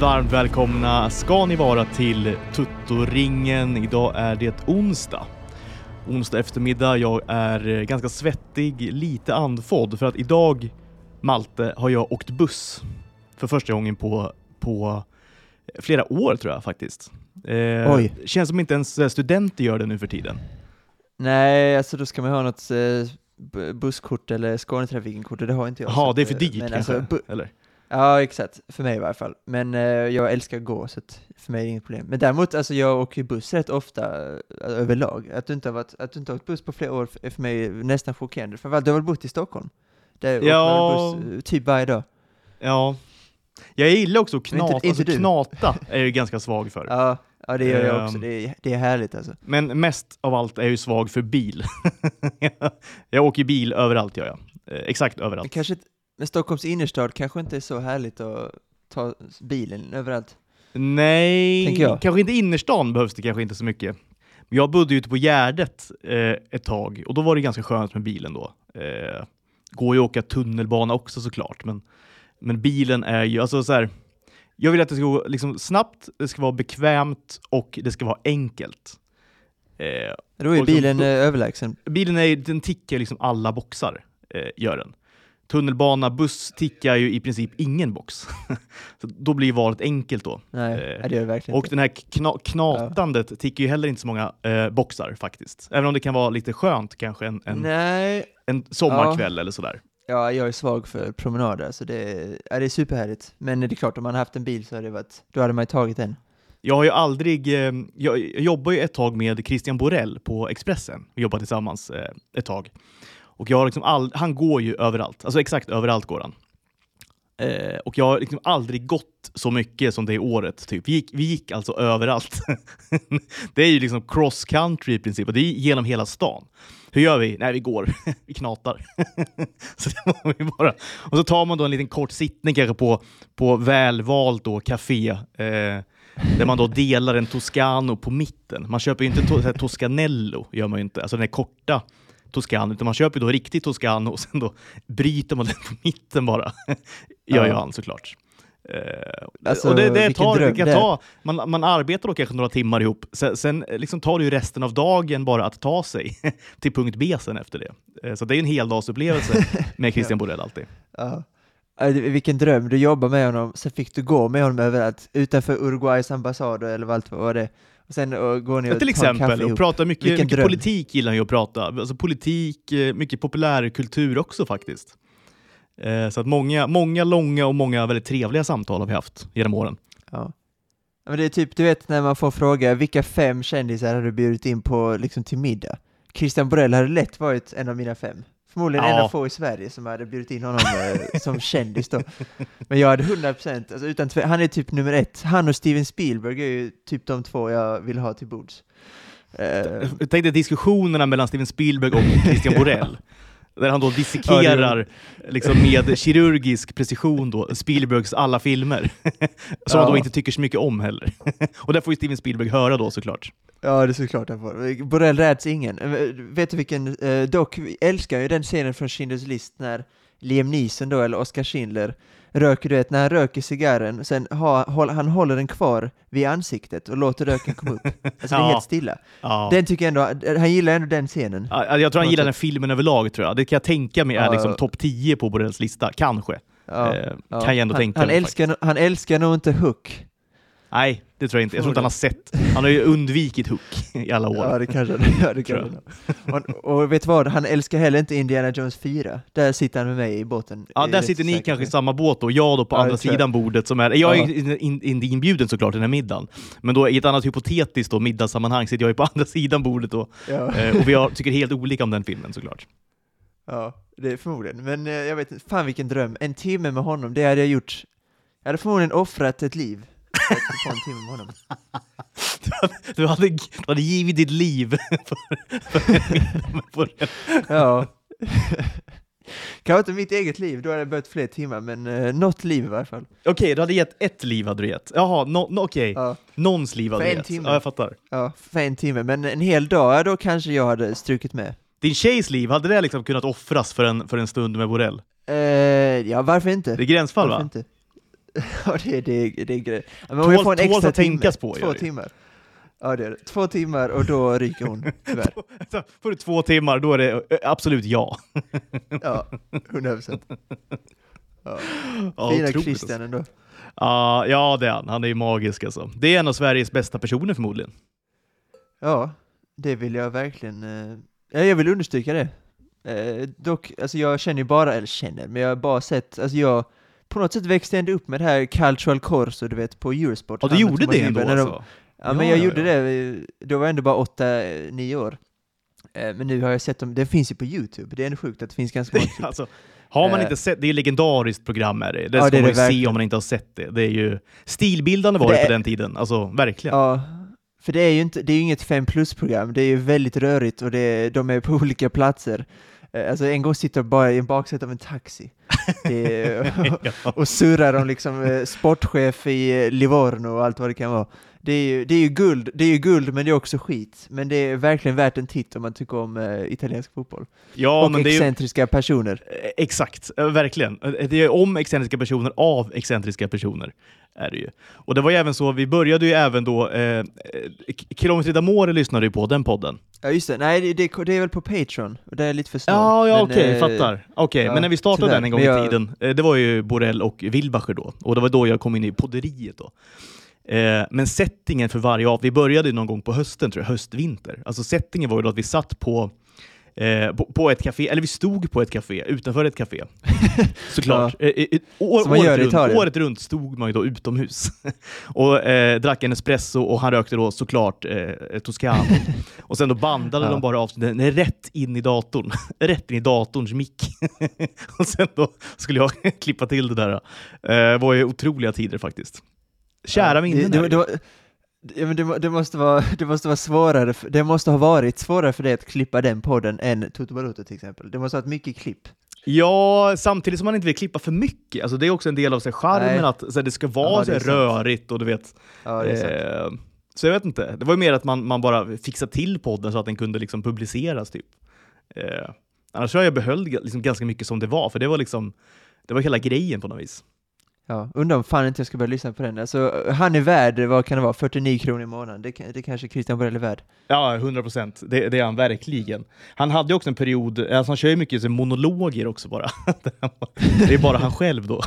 Varmt välkomna ska ni vara till Tuttoringen. Idag är det onsdag. Onsdag eftermiddag. Jag är ganska svettig, lite andfådd för att idag, Malte, har jag åkt buss för första gången på, på flera år tror jag faktiskt. Eh, Oj. Känns som inte ens eh, studenter gör det nu för tiden. Nej, alltså då ska man ha något eh, busskort eller Skånetrafiken-kort och det har inte jag. att, det är för eh, dyrt kanske? Alltså, eller? Ja, exakt. För mig i varje fall. Men eh, jag älskar att gå, så att för mig är det inget problem. Men däremot, alltså jag åker buss rätt ofta eh, överlag. Att du inte har, varit, att du inte har åkt buss på flera år är för mig nästan chockerande. För du har väl bott i Stockholm? Där Ja. åker man buss eh, typ varje dag. Ja. Jag gillar också att Men inte- knata, inte alltså knata är jag ju ganska svag för. Ja, ja det gör jag också. Ehm. Det är, det är härligt alltså. Men mest av allt är jag ju svag för bil. jag åker bil överallt gör jag. Eh, exakt överallt. kanske, men Stockholms innerstad kanske inte är så härligt att ta bilen överallt. Nej, kanske inte innerstan behövs det kanske inte så mycket. Jag bodde ute på Gärdet eh, ett tag och då var det ganska skönt med bilen då. Eh, går ju att åka tunnelbana också såklart, men, men bilen är ju, alltså så här, jag vill att det ska gå liksom snabbt, det ska vara bekvämt och det ska vara enkelt. Eh, Då är bilen som- eh, överlägsen. bilen är, den tickar liksom alla boxar, eh, gör den. Tunnelbana, buss tickar ju i princip ingen box. så då blir valet enkelt då. Nej, Eh, nej, det gör det verkligen Och inte. den här kna knatandet tickar ju heller inte så många eh, boxar faktiskt. Även om det kan vara lite skönt kanske en, en, en sommarkväll eller sådär. ja, jag är svag för promenader, så det är, ja, det är superhärligt. Men det är klart, om man haft en bil så hade det varit, då hade man ju tagit den. Jag har ju aldrig, eh, jag, jag jobbar ju ett tag med Christian Borell på Expressen. Vi jobbar tillsammans eh, ett tag. Och jag har liksom all, han går ju överallt, alltså exakt överallt går han. Eh, och jag har liksom aldrig gått så mycket som det året. Typ. Vi, gick, vi gick alltså överallt. det är ju liksom cross country i princip och det är genom hela stan. Hur gör vi? Nej, vi går. vi knatar. så det var vi bara. Och så tar man då en liten kort sittning kanske på, på välvalt då, café. Eh, där man då delar en Toscano på mitten. Man köper ju inte to- Toscanello, gör man ju inte. Alltså den här korta Toscano, utan man köper då riktig Toscano och sen då bryter man den på mitten bara. gör ju Ja. han såklart. Eh, Alltså, och det, det tar, det kan ta, man, man arbetar då kanske några timmar ihop, sen, sen liksom tar det ju resten av dagen bara att ta sig till punkt B sen efter det. Eh, så det är ju en heldagsupplevelse med Christian Borell alltid. Ja. Ja, Vilken dröm, du jobbar med honom, sen fick du gå med honom överallt, utanför Uruguays ambassad eller allt vad var det. Och sen och går ni och Ja, till exempel, och ihop. prata mycket, Vilken mycket dröm. politik gillar han ju att prata. Alltså politik, eh, mycket populärkultur också faktiskt. Eh, Så att många, många långa och många väldigt trevliga samtal har vi haft genom åren. Ja, Men det är typ, du vet när man får fråga vilka fem kändisar har du bjudit in på liksom till middag? Christian Borell hade lätt varit en av mina fem. Förmodligen en Ja. av få i Sverige som hade bjudit in honom eh, som kändis då. Men jag hade 100%, alltså utan han är typ nummer ett. Han och Steven Spielberg är ju typ de två jag vill ha till bords. Eh, Jag tänkte diskussionerna mellan Steven Spielberg och Christian Borell. Där han då dissekerar liksom med kirurgisk precision då, Spielbergs alla filmer. Som han då Ja. inte tycker så mycket om heller. och det får ju Steven Spielberg höra då såklart. Ja, det är såklart han får. Borrell räds ingen. Eh, Vet du vilken, eh, dock älskar ju den scenen från Schindler's list när Liam Neeson då, eller Oscar Schindler, röker, du vet, när han röker cigarren, sen ha, håll, han håller den kvar vid ansiktet och låter röken komma upp. Alltså det är Ja. helt stilla. Ja. Den tycker jag ändå, han gillar ändå den scenen. Ja, Jag tror han gillar den filmen överlag, tror jag. Det kan jag tänka mig är liksom topp 10 på Borrells lista, kanske. Eh. Kan jag ändå han, tänka han mig. älskar, faktiskt. han älskar nog inte Hook. Nej, det tror jag inte. Jag tror inte han har sett. Han har ju undvikit Hook i alla år. Ja, det kanske han ja, det kanske han och, vet du vad, han älskar heller inte Indiana Jones 4. Där sitter han med mig i båten. Ja, där rätt sitter ni säker kanske i samma båt och jag då på Ja, andra sidan bordet som är... Jag är ju in- in- inte inbjuden såklart till den här middagen, men då i ett annat hypotetiskt då, middagssammanhang sitter jag ju på andra sidan bordet då, eh, och vi har, tycker helt olika om den filmen såklart. Ja, det är förmodligen. Men eh, jag vet inte, fan vilken dröm. En timme med honom, det hade jag gjort. Jag hade förmodligen offrat ett liv för att få en timme med honom. Du hade, du hade, givit ditt liv för, för en. Ja. Kanske inte mitt eget liv, då hade jag behövt fler timmar, men eh, något liv i varje fall. Okej, du hade gett ett liv hade du gett. Jaha, no, no, okej. Ja, Någons liv hade För du en gett. timme. Ja, jag fattar. ja, för en timme. Men en hel dag, ja, då kanske jag hade strukit med. Din tjejs liv, hade det liksom kunnat offras för en, för en stund med Borrell? Eh, ja, varför inte? Det är gränsfall varför va? inte? Ja, det, det, det är grej. Men om jag får en extra tänkas timme, på, två timmar. Ja, det är det. Två timmar och då ryker hon, tyvärr. Så får du två timmar, då är det absolut ja. Ja, 100 procent. Ja. ja Fina Christian ändå. alltså. Ja, ja, det är han. Han är ju magisk alltså. Det är en av Sveriges bästa personer förmodligen. Ja, det vill jag verkligen. Eh, ja, jag vill understryka det. Eh, dock, alltså jag känner ju bara, eller känner, men jag har bara sett, alltså jag på något sätt växte jag ändå upp med det här cultural corso, du vet, på Eurosport. Ja, du gjorde det ändå när de- alltså? Ja, men Ja, jag ja, gjorde ja. det, eh, då var jag ändå bara åtta, nio år. Eh, Men nu har jag sett dem, det finns ju på Youtube, det är ändå sjukt att det finns ganska många. Alltså, har man Eh. inte sett, det är legendariskt program är det. Det Ja, ska det man ju det se verkligen. om man inte har sett det. Det är ju stilbildande var det det på den tiden. Alltså verkligen. Ja, för det är ju inte, det är inget 5 plus-program, det är ju väldigt rörigt och det, de är på olika platser. Eh, Alltså en gång sitter de bara i en baksäte av en taxi. Och surrar om liksom eh, sportchef i eh, Livorno och allt vad det kan vara. Det är, ju, det är ju guld, det är ju guld men det är också skit. Men det är verkligen värt en titt om man tycker om eh, italiensk fotboll. Ja, och men det är ju, excentriska personer. Eh, Exakt, eh, verkligen. Eh, Det är om excentriska personer av excentriska personer. Är det ju. Och det var ju även så, vi började ju även då, eh, Kilometer d'Amore lyssnade ju på den podden. Ja just det, nej det, det, det är väl på Patreon, och det är lite för snålt. Ja, ja okej, eh, fattar. Okej, ja, men när vi startade tyvärr. den en gång Men i jag- tiden, det var ju Borrell och Wilbacher då, och det var då jag kom in i podderiet då. Eh, men settingen för varje av, vi började någon gång på hösten, tror jag, höst-vinter. Alltså settingen var ju då att vi satt på Eh, på, på ett café, eller vi stod på ett café, utanför ett café. Såklart. Eh, eh, eh, år, Som man gör året, runt, Italien. året runt stod man ju då utomhus. och eh, drack en espresso och han rökte då såklart eh, Toscano. och sen då bandade Ja. de bara av den rätt in i datorn. rätt in i datorns mick. och sen då skulle jag klippa till det där. Eh, Det var ju otroliga tider faktiskt. Kära minnen. det, det, det ja, men det, det, måste vara, det måste vara svårare, för- det måste ha varit svårare för dig att klippa den podden än Toto Balotto till exempel. Det måste ha varit mycket klipp. Ja, samtidigt som man inte vill klippa för mycket. Alltså, det är också en del av sig charmen att så här, det ska vara Ja, så här, rörigt och du vet. Ja, eh, så jag vet inte. Det var ju mer att man, man bara fixade till podden så att den kunde liksom publiceras. Typ. Eh, annars tror jag jag behöll liksom ganska mycket som det var, för det var liksom det var hela grejen på något vis. Ja, undrar om fan inte jag ska börja lyssna på den. Alltså, han är värd, vad kan det vara, 49 kronor i månaden? Det, det kanske Christian Borell är värd. Ja, 100 procent. Det, det är han verkligen. Han hade ju också en period, alltså han kör ju mycket så monologer också bara. det är bara han själv då.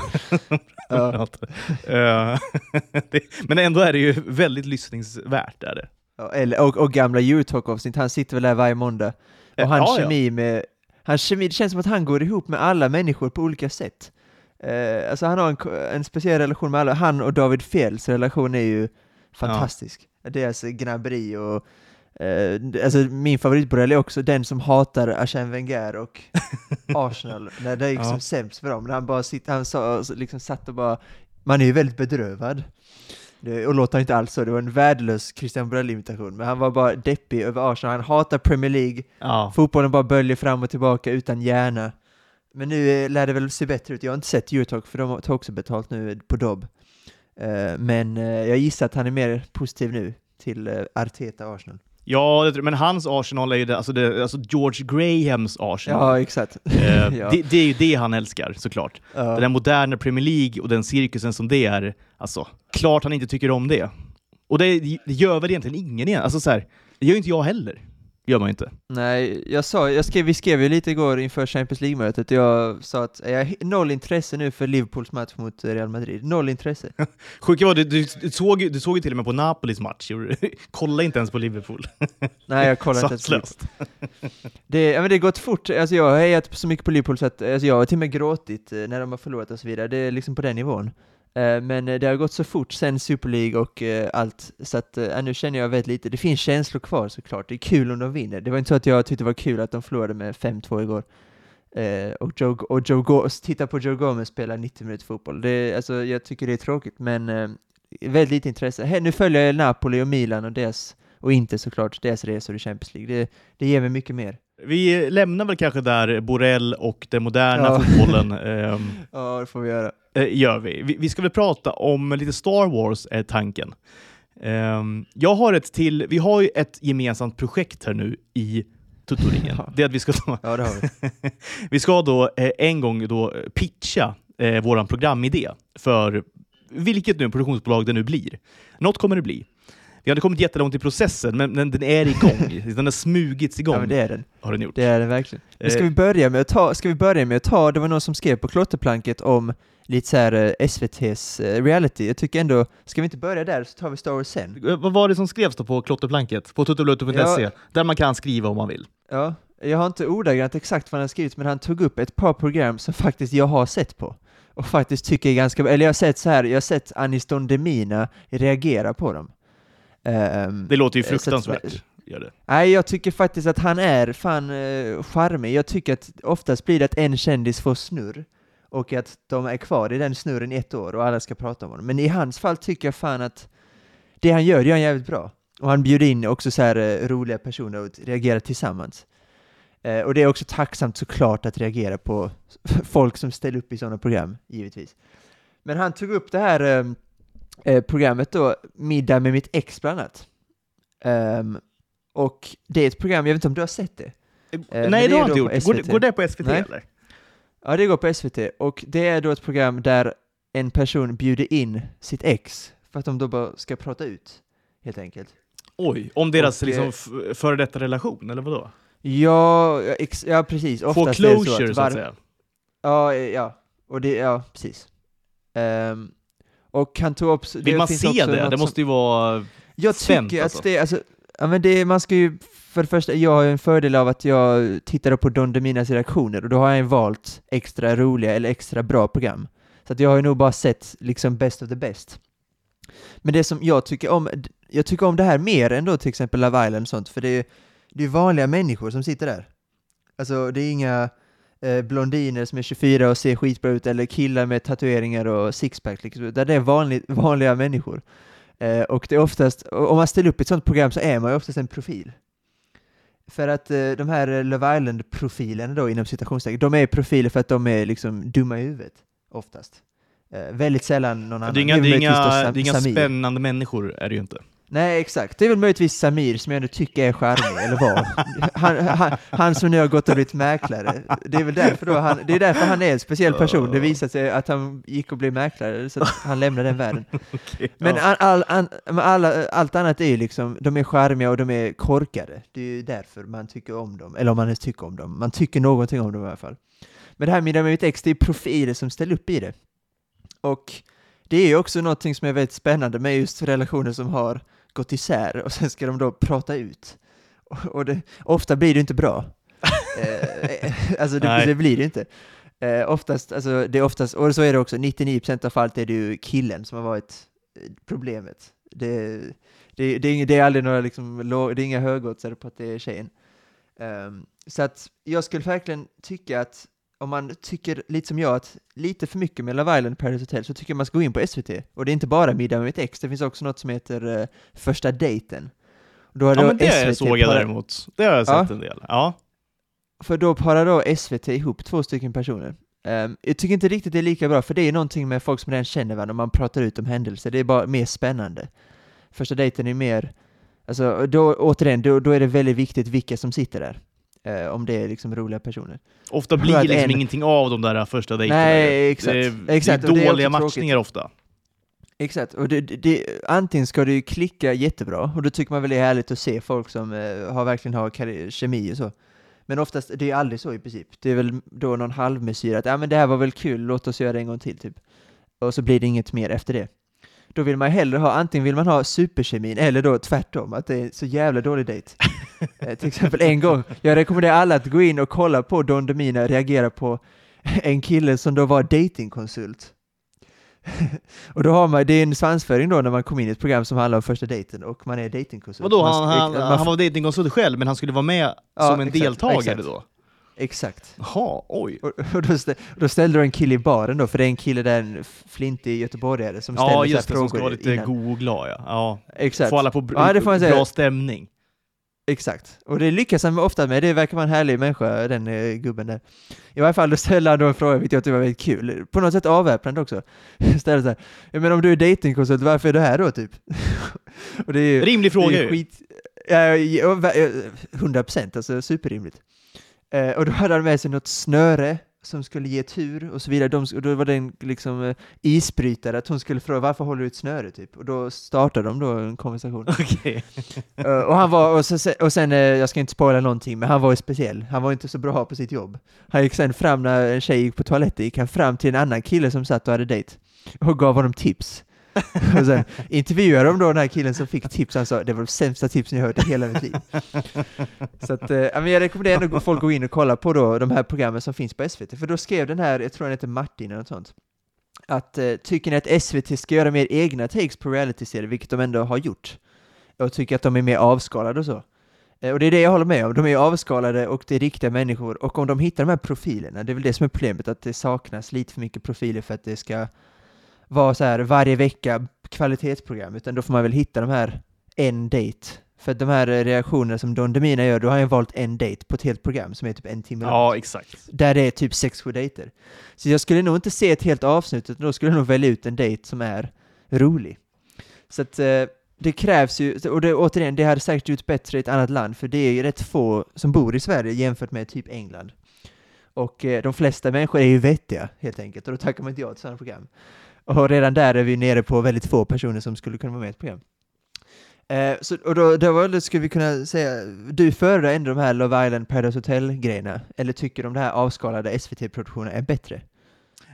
Ja. Eh, men ändå är det ju väldigt lyssningsvärt. Är det. Ja, eller, och, och gamla Eurotalk-avsnitt, han sitter väl där varje måndag. Och hans Ja, ja. kemi med, hans kemi, det känns som att han går ihop med alla människor på olika sätt. Eh, alltså han har en, en speciell relation med alla, han och David Fjälls relation är ju fantastisk. Deras gnabberi och eh, alltså min favoritborrell är också den som hatar Arsène Wenger och Arsenal, när det är liksom Ja. sämst för dem, när han bara sitter, han sa, liksom satt och bara, man är ju väldigt bedrövad. Det, och låter inte alls så, det var en värdelös Christian Borell-imitation, men han var bara deppig över Arsenal, han hatar Premier League, Ja. fotbollen bara böljer fram och tillbaka utan hjärna. Men nu eh, lär det väl se bättre ut, jag har inte sett Eurotalk för de tar också betalt nu på Dobb. Eh, men eh, jag gissar att han är mer positiv nu till eh, Arteta Arsenal. Ja, men hans Arsenal är ju det, alltså, det, alltså George Grahams Arsenal. Ja, exakt. Eh, ja. det, det är ju det han älskar såklart. Ja. Den där moderna Premier League och den cirkusen som det är, alltså, klart han inte tycker om det. Och det, det gör väl egentligen ingen igen. Alltså så här, det gör ju inte jag heller. Gör man inte. Nej, jag sa, jag skrev, vi skrev ju lite igår inför Champions League-mötet, jag sa att jag har noll intresse nu för Liverpools match mot Real Madrid, noll intresse. Sjuka var, du, du, du, såg, du såg ju till och med på Napolis match, kolla inte ens på Liverpool. Nej, jag kollar inte ens på. Det, ja, men det har gått fort, alltså jag har hejat så mycket på Liverpool så att alltså jag har till och med gråtit eh, när de har förlorat och så vidare, det är liksom på den nivån. Eh, Men eh, det har gått så fort sen Super League och eh, allt, så att nu känner jag väldigt lite. Det finns känslor kvar såklart, det är kul om de vinner. Det var inte så att jag tyckte det var kul att de förlorade med 5-2 igår. Och Joe, och Joe titta på Joe Gomez spela 90 minuter fotboll. Det, alltså, jag tycker det är tråkigt, men väldigt lite intresse. Här, nu följer jag Napoli och Milan och deras, och inte såklart deras resor i Champions League. Det, det ger mig mycket mer. Vi lämnar väl kanske där Borrell och den moderna Ja. fotbollen. ehm, Ja, det får vi göra. Eh, gör vi. vi. Ska väl prata om lite Star Wars, är tanken. Ehm, jag har ett till, vi har ju ett gemensamt projekt här nu i Tutoringen. Det är att vi ska, ta, Ja, har vi. vi ska då eh, en gång då pitcha eh, våran programidé för vilket nu produktionsbolag det nu blir. Något kommer det bli. Vi hade kommit jättelångt i processen, men, men den är igång. den har smugits igång. Ja, men det är den. Har den gjort. Det är den verkligen. Men ska Eh. vi börja med att ta, ska vi börja med att ta, det var någon som skrev på klotterplanket om lite så här eh, SVT's eh, reality. Jag tycker ändå, ska vi inte börja där så tar vi Star Wars sen? Eh, Vad var det som skrevs då på klotterplanket? På tuttoblutto.se? Ja. Där man kan skriva om man vill. Ja, jag har inte ordagrant exakt vad han har skrivit, men han tog upp ett par program som faktiskt jag har sett på. Och faktiskt tycker är ganska bra. Eller jag har sett så här, jag har sett Aniston Demina reagera på dem. Ehm, Det låter ju så fruktansvärt. Det. Nej, jag tycker faktiskt att han är fan eh, charmig. Jag tycker att oftast blir det att en kändis får snurr och att de är kvar i den snurren i ett år och alla ska prata om honom. Men i hans fall tycker jag fan att det han gör, det gör han jävligt bra. Och han bjuder in också så här eh, roliga personer och reagerar tillsammans. Eh, och det är också tacksamt såklart att reagera på folk som ställer upp i sådana program, givetvis. Men han tog upp det här eh, eh, programmet då, Middag med mitt ex bland annat. Ehm, och det är ett program, jag vet inte om du har sett det? men Nej, det har jag inte gjort. Går, går det på SVT Nej. eller? Ja, det går på SVT och det är då ett program där en person bjuder in sitt ex för att de då bara ska prata ut, helt enkelt. Oj, om deras Och, liksom, eh, före detta relation, eller vadå? Ja, ex, ja precis. Få Oftast closure, så, var- att säga. Ja, eh, ja. Och det, ja, precis. Ehm, och han tog upp... Vill man se det? Det måste ju vara... Jag spänt, tycker alltså. att det, alltså, ja men det, man ska ju, för det första, jag har ju en fördel av att jag tittar på Don Deminas reaktioner och då har jag ju valt extra roliga eller extra bra program. Så att jag har ju nog bara sett liksom best of the best. Men det som jag tycker om, jag tycker om det här mer än då till exempel Love Island och sånt, för det är, det är vanliga människor som sitter där. Alltså det är inga eh, blondiner som är 24 och ser skitbra ut, eller killar med tatueringar och sixpack, liksom, utan det är vanlig, vanliga människor. Eh, och det är oftast, om man ställer upp ett sånt program så är man ju oftast en profil. För att eh, de här Love Island-profilerna då inom citationstecken, de är profiler för att de är liksom dumma i huvudet, oftast. Eh, väldigt sällan någon annan. Det är inga, det är inga, det är inga spännande människor, är det ju inte. Nej, exakt. Det är väl möjligtvis Samir som jag ändå tycker är charmig, eller var. Han, han, han som nu har gått och blivit mäklare. Det är väl därför då han, det är därför han är en speciell person. Det visar sig att han gick och blev mäklare, så att han lämnade den världen. Men, all, all, alla, allt annat är ju liksom, de är charmiga och de är korkade. Det är ju därför man tycker om dem, eller om man ens tycker om dem. Man tycker någonting om dem i alla fall. Men det här med mitt ex, det är profiler som ställer upp i det. Och det är ju också någonting som är väldigt spännande med just relationer som har gått isär och sen ska de då prata ut. Och det, ofta blir det inte bra. eh, alltså det, det blir det inte. Eh, oftast, alltså det är oftast, och så är det också, 99% av fallet är det ju killen som har varit eh, problemet. Det, det, det, är, det är aldrig några liksom, det är inga högoddsare på att det är tjejen. Ehm, så att jag skulle verkligen tycka att om man tycker lite som jag att lite för mycket med Love Island Paradise Hotel så tycker jag man ska gå in på SVT. Och det är inte bara Middag med mitt ex, det finns också något som heter eh, Första dejten. Då har ja, då men det såg jag däremot. Det har jag Ja. sett en del. Ja. För då parar då SVT ihop två stycken personer. Ehm, jag tycker inte riktigt det är lika bra, för det är någonting med folk som redan känner varandra, och man pratar ut om händelser, det är bara mer spännande. Första dejten är mer, alltså då, återigen, då, då är det väldigt viktigt vilka som sitter där. Eh, om det är liksom roliga personer. Ofta blir att liksom en- ingenting av de där första dejterna. Nej, exakt. Det är, Exakt, det är det är dåliga matchningar ofta. Exakt, och det, det, det, antingen ska det ju klicka jättebra, och då tycker man väl det är härligt att se folk som eh, har, verkligen har kemi och så. Men oftast, det är aldrig så i princip. Det är väl då någon halvmesyr att ja men det här var väl kul, låt oss göra det en gång till typ. Och så blir det inget mer efter det. Då vill man hellre ha, antingen vill man ha superkemin, eller då tvärtom, att det är så jävla dålig dejt. Eh, till exempel en gång, jag rekommenderar alla att gå in och kolla på Don Demina reagera på en kille som då var datingkonsult. och då har man, det är en svansföring då när man kommer in i ett program som handlar om första dejten och man är datingkonsult. Vadå, Man han, han, man han var dejtingkonsult själv, men han skulle vara med Ja, som en exakt, deltagare exakt. då? Exakt. Jaha, oj. Och, och då, stä, då ställde du en kille i baren då, för det är en kille där, en flintig göteborgare som ställer Ja, så här just det, som frågor ska vara lite innan. god och glad ja. ja. Exakt. Få alla på br- Ja, bra stämning. Exakt. Och det lyckas han ofta med, det verkar vara en härlig människa, den eh, gubben där. I varje fall, då ställde han då en fråga, vilket jag tyckte var väldigt kul, på något sätt avväpnande också. ställde så här, "Ja, men om du är datingkonsult, varför är du här då typ? och det är ju, Rimlig fråga det är ju. skit, ja, va- ja, 100 procent, alltså superrimligt. Eh, och då hade han med sig något snöre som skulle ge tur och så vidare. De, och då var det en liksom, eh, isbrytare, att hon skulle fråga varför håller du ett snöre typ? Och då startade de då en konversation. Okej. Eh, och han var, och, så, och sen, eh, jag ska inte spoila någonting, men han var ju speciell. Han var inte så bra på sitt jobb. Han gick sen fram när en tjej gick på toaletten, gick han fram till en annan kille som satt och hade dejt och gav honom tips. och sen intervjuade de då den här killen som fick tips, han sa det var de sämsta tipsen jag hört i hela mitt liv. Så att, eh, men jag rekommenderar ändå folk att gå in och kolla på då de här programmen som finns på SVT, för då skrev den här, jag tror han heter Martin eller något sånt, att eh, tycker ni att SVT ska göra mer egna takes på reality-serier, vilket de ändå har gjort, och tycker att de är mer avskalade och så. Eh, Och det är det jag håller med om, de är avskalade och det är riktiga människor, och om de hittar de här profilerna, det är väl det som är problemet, att det saknas lite för mycket profiler för att det ska vara så här varje vecka kvalitetsprogram, utan då får man väl hitta de här en date. För de här reaktionerna som Don Demina gör, då har han valt en date på ett helt program som är typ en timme långt. Ja, exakt. Där det är typ sex, sju dejter. Så jag skulle nog inte se ett helt avsnitt, utan då skulle jag nog välja ut en dejt som är rolig. Så att eh, det krävs ju, och det, återigen, det hade säkert gjort bättre i ett annat land, för det är ju rätt få som bor i Sverige jämfört med typ England. Och eh, de flesta människor är ju vettiga, helt enkelt, och då tackar man inte ja till sådana program. Och redan där är vi nere på väldigt få personer som skulle kunna vara med i ett program. Eh, så, och då, då skulle vi kunna säga, du föredrar ändå de här Love Island, Paradise Hotel-grejerna, eller tycker de här avskalade SVT-produktionen är bättre?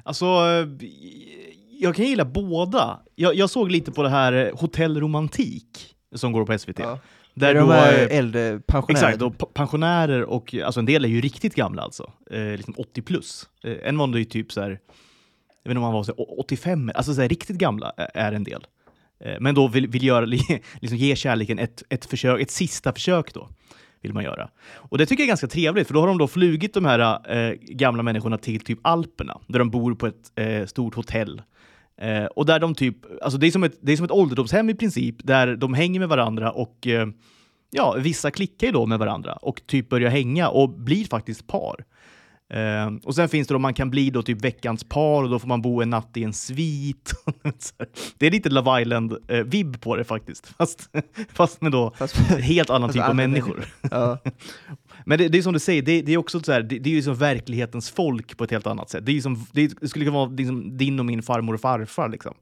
Alltså, eh, jag kan gilla båda. Jag, jag såg lite på det här eh, Hotell Romantik som går på SVT. Ja. Där de då, eh, äldre pensionärerna. Exakt, och pensionärer och alltså en del är ju riktigt gamla alltså. Eh, liksom 80 plus. Eh, en var ju typ så här, jag vet inte om han var så 85, alltså så här, riktigt gamla är en del. Eh, men då vill, vill göra, liksom ge kärleken ett, ett, försök, ett sista försök då. Vill man göra. Och det tycker jag är ganska trevligt, för då har de då flugit de här eh, gamla människorna till typ Alperna, där de bor på ett eh, stort hotell. Eh, och där de typ, alltså det är, som ett, det är som ett ålderdomshem i princip, där de hänger med varandra och eh, ja, vissa klickar ju då med varandra och typ börjar hänga och blir faktiskt par. Eh, och sen finns det då, man kan bli då typ veckans par och då får man bo en natt i en svit. Det är lite Love Island-vibb på det faktiskt, fast, fast med då Fast, helt annan typ av människor. ja. Men det, det är som du säger, det, det är också så här, det, det är ju som verklighetens folk på ett helt annat sätt. Det, är som, det skulle kunna vara liksom din och min farmor och farfar liksom.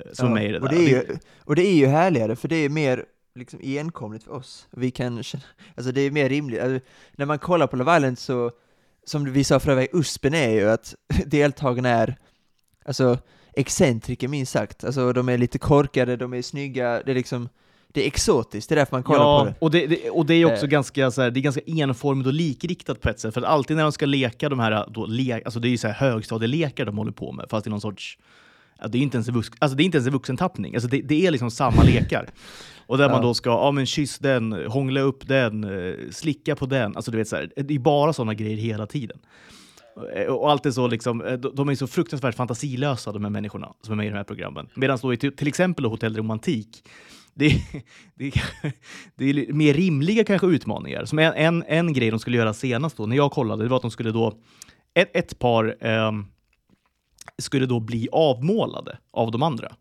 eh, Som är med i det och, där. det är ju, och det är ju härligare, för det är mer liksom igenkomligt för oss. Vi kan känna, alltså det är mer rimligt. Alltså, när man kollar på Love Island så, som vi sa förra veckan, USPen är ju att deltagarna är alltså excentriker minst sagt. Alltså de är lite korkade, de är snygga, det är liksom, det är exotiskt, det är därför man kollar ja, på det. Och det, det, och det är också Eh. ganska, så här, det är ganska enformigt och likriktat på ett sätt. För att alltid när de ska leka de här, då, le, alltså det är ju så här högstadielekar de håller på med, fast i någon sorts Ja, det, är inte ens en vux, alltså det är inte ens en vuxentappning, alltså det, det är liksom samma lekar. Och där man Ja. då ska ja, men kyss den, hångla upp den, eh, slicka på den. Alltså du vet, så här, det är bara sådana grejer hela tiden. Eh, Och allt är så liksom, eh, de är så fruktansvärt fantasilösa de här människorna som är med i de här programmen. Medan då i till exempel Hotell Romantik, det är, det, är, det är mer rimliga kanske utmaningar. Som en, en, en grej de skulle göra senast då, när jag kollade, det var att de skulle då, ett, ett par ehm, skulle då bli avmålade av de andra.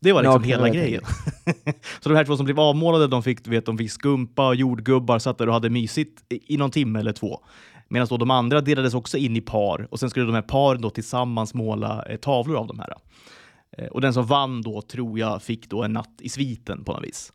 Det var liksom Nakna hela grejen. så de här två som blev avmålade, de fick, vet, de fick skumpa och jordgubbar, satt där och hade mysigt i, någon timme eller två. Medan de andra delades också in i par och sen skulle de här paren då tillsammans måla eh, tavlor av de här. Eh, och den som vann då, tror jag, fick då en natt i sviten på något vis.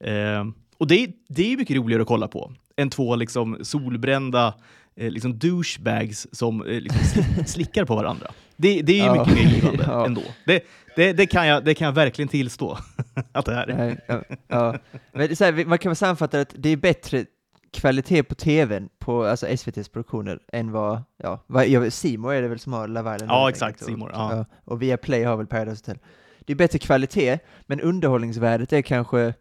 Eh, och det, det är mycket roligare att kolla på än två liksom solbrända eh, liksom douchebags som eh, liksom sli- slickar på varandra. Det, det är ju Ja. mycket mer givande Ja. ändå. Det, det, det, kan jag, det kan jag verkligen tillstå att det är. Ja, ja. Men så här, man kan väl sammanfatta att det är bättre kvalitet på tvn på alltså SVTs produktioner än vad, ja, vad ja, More är det väl som har Love Island? Ja, exakt, och- More, ja. Och via Play har väl Paradise Hotel. Det är bättre kvalitet, men underhållningsvärdet är kanske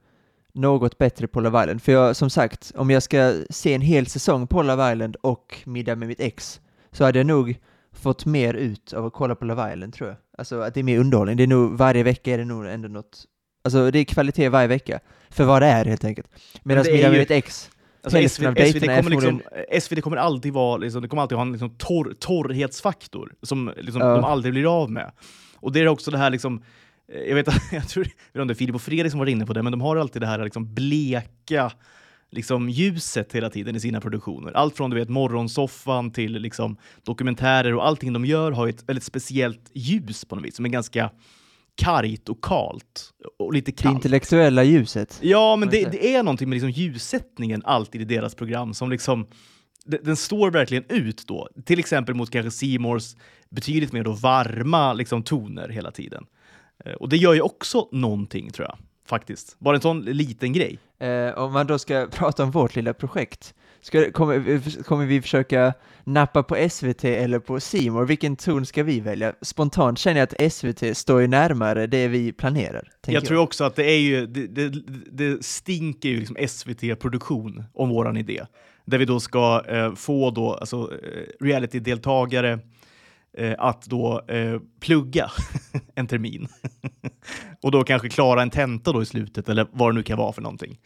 något bättre på Love Island. För jag, som sagt, om jag ska se en hel säsong på Love Island och Middag med mitt ex, så hade jag nog fått mer ut av att kolla på Love Island, tror jag. Alltså att det är mer underhållning. Det är nog, varje vecka är det nog ändå något, alltså det är kvalitet varje vecka. För vad det är helt enkelt. Medan Middag med ju- mitt ex, Alltså, av SVT, kommer liksom, SVT kommer alltid vara, liksom, det kommer alltid ha en liksom torr, torrhetsfaktor som liksom, Ja. de aldrig blir av med. Och det är också det här liksom, jag vet, jag tror, jag vet inte det Filip och Fredrik som var inne på det, men de har alltid det här liksom bleka, liksom ljuset hela tiden i sina produktioner. Allt från du vet morgonsoffan till liksom dokumentärer och allting de gör har ett väldigt speciellt ljus på något vis som är ganska kargt och kalt och lite Det kallt. intellektuella ljuset. Ja, men det, det är någonting med liksom ljussättningen alltid i deras program som liksom de- den står verkligen ut då. Till exempel mot kanske Seymours betydligt mer då varma liksom, toner hela tiden. Eh, Och det gör ju också någonting tror jag, faktiskt. Bara en sån liten grej. Eh, om man då ska prata om vårt lilla projekt, ska, kommer, vi- kommer vi försöka nappa på SVT eller på More? Vilken ton ska vi välja? Spontant känner jag att SVT står ju närmare det vi planerar. tänker Jag tror också att det är ju, det, det, det stinker ju liksom SVT-produktion om våran idé. Där vi då ska eh, få då, alltså, eh, reality-deltagare eh, att då eh, plugga en termin. och då kanske klara en tenta då i slutet, eller vad det nu kan vara för någonting.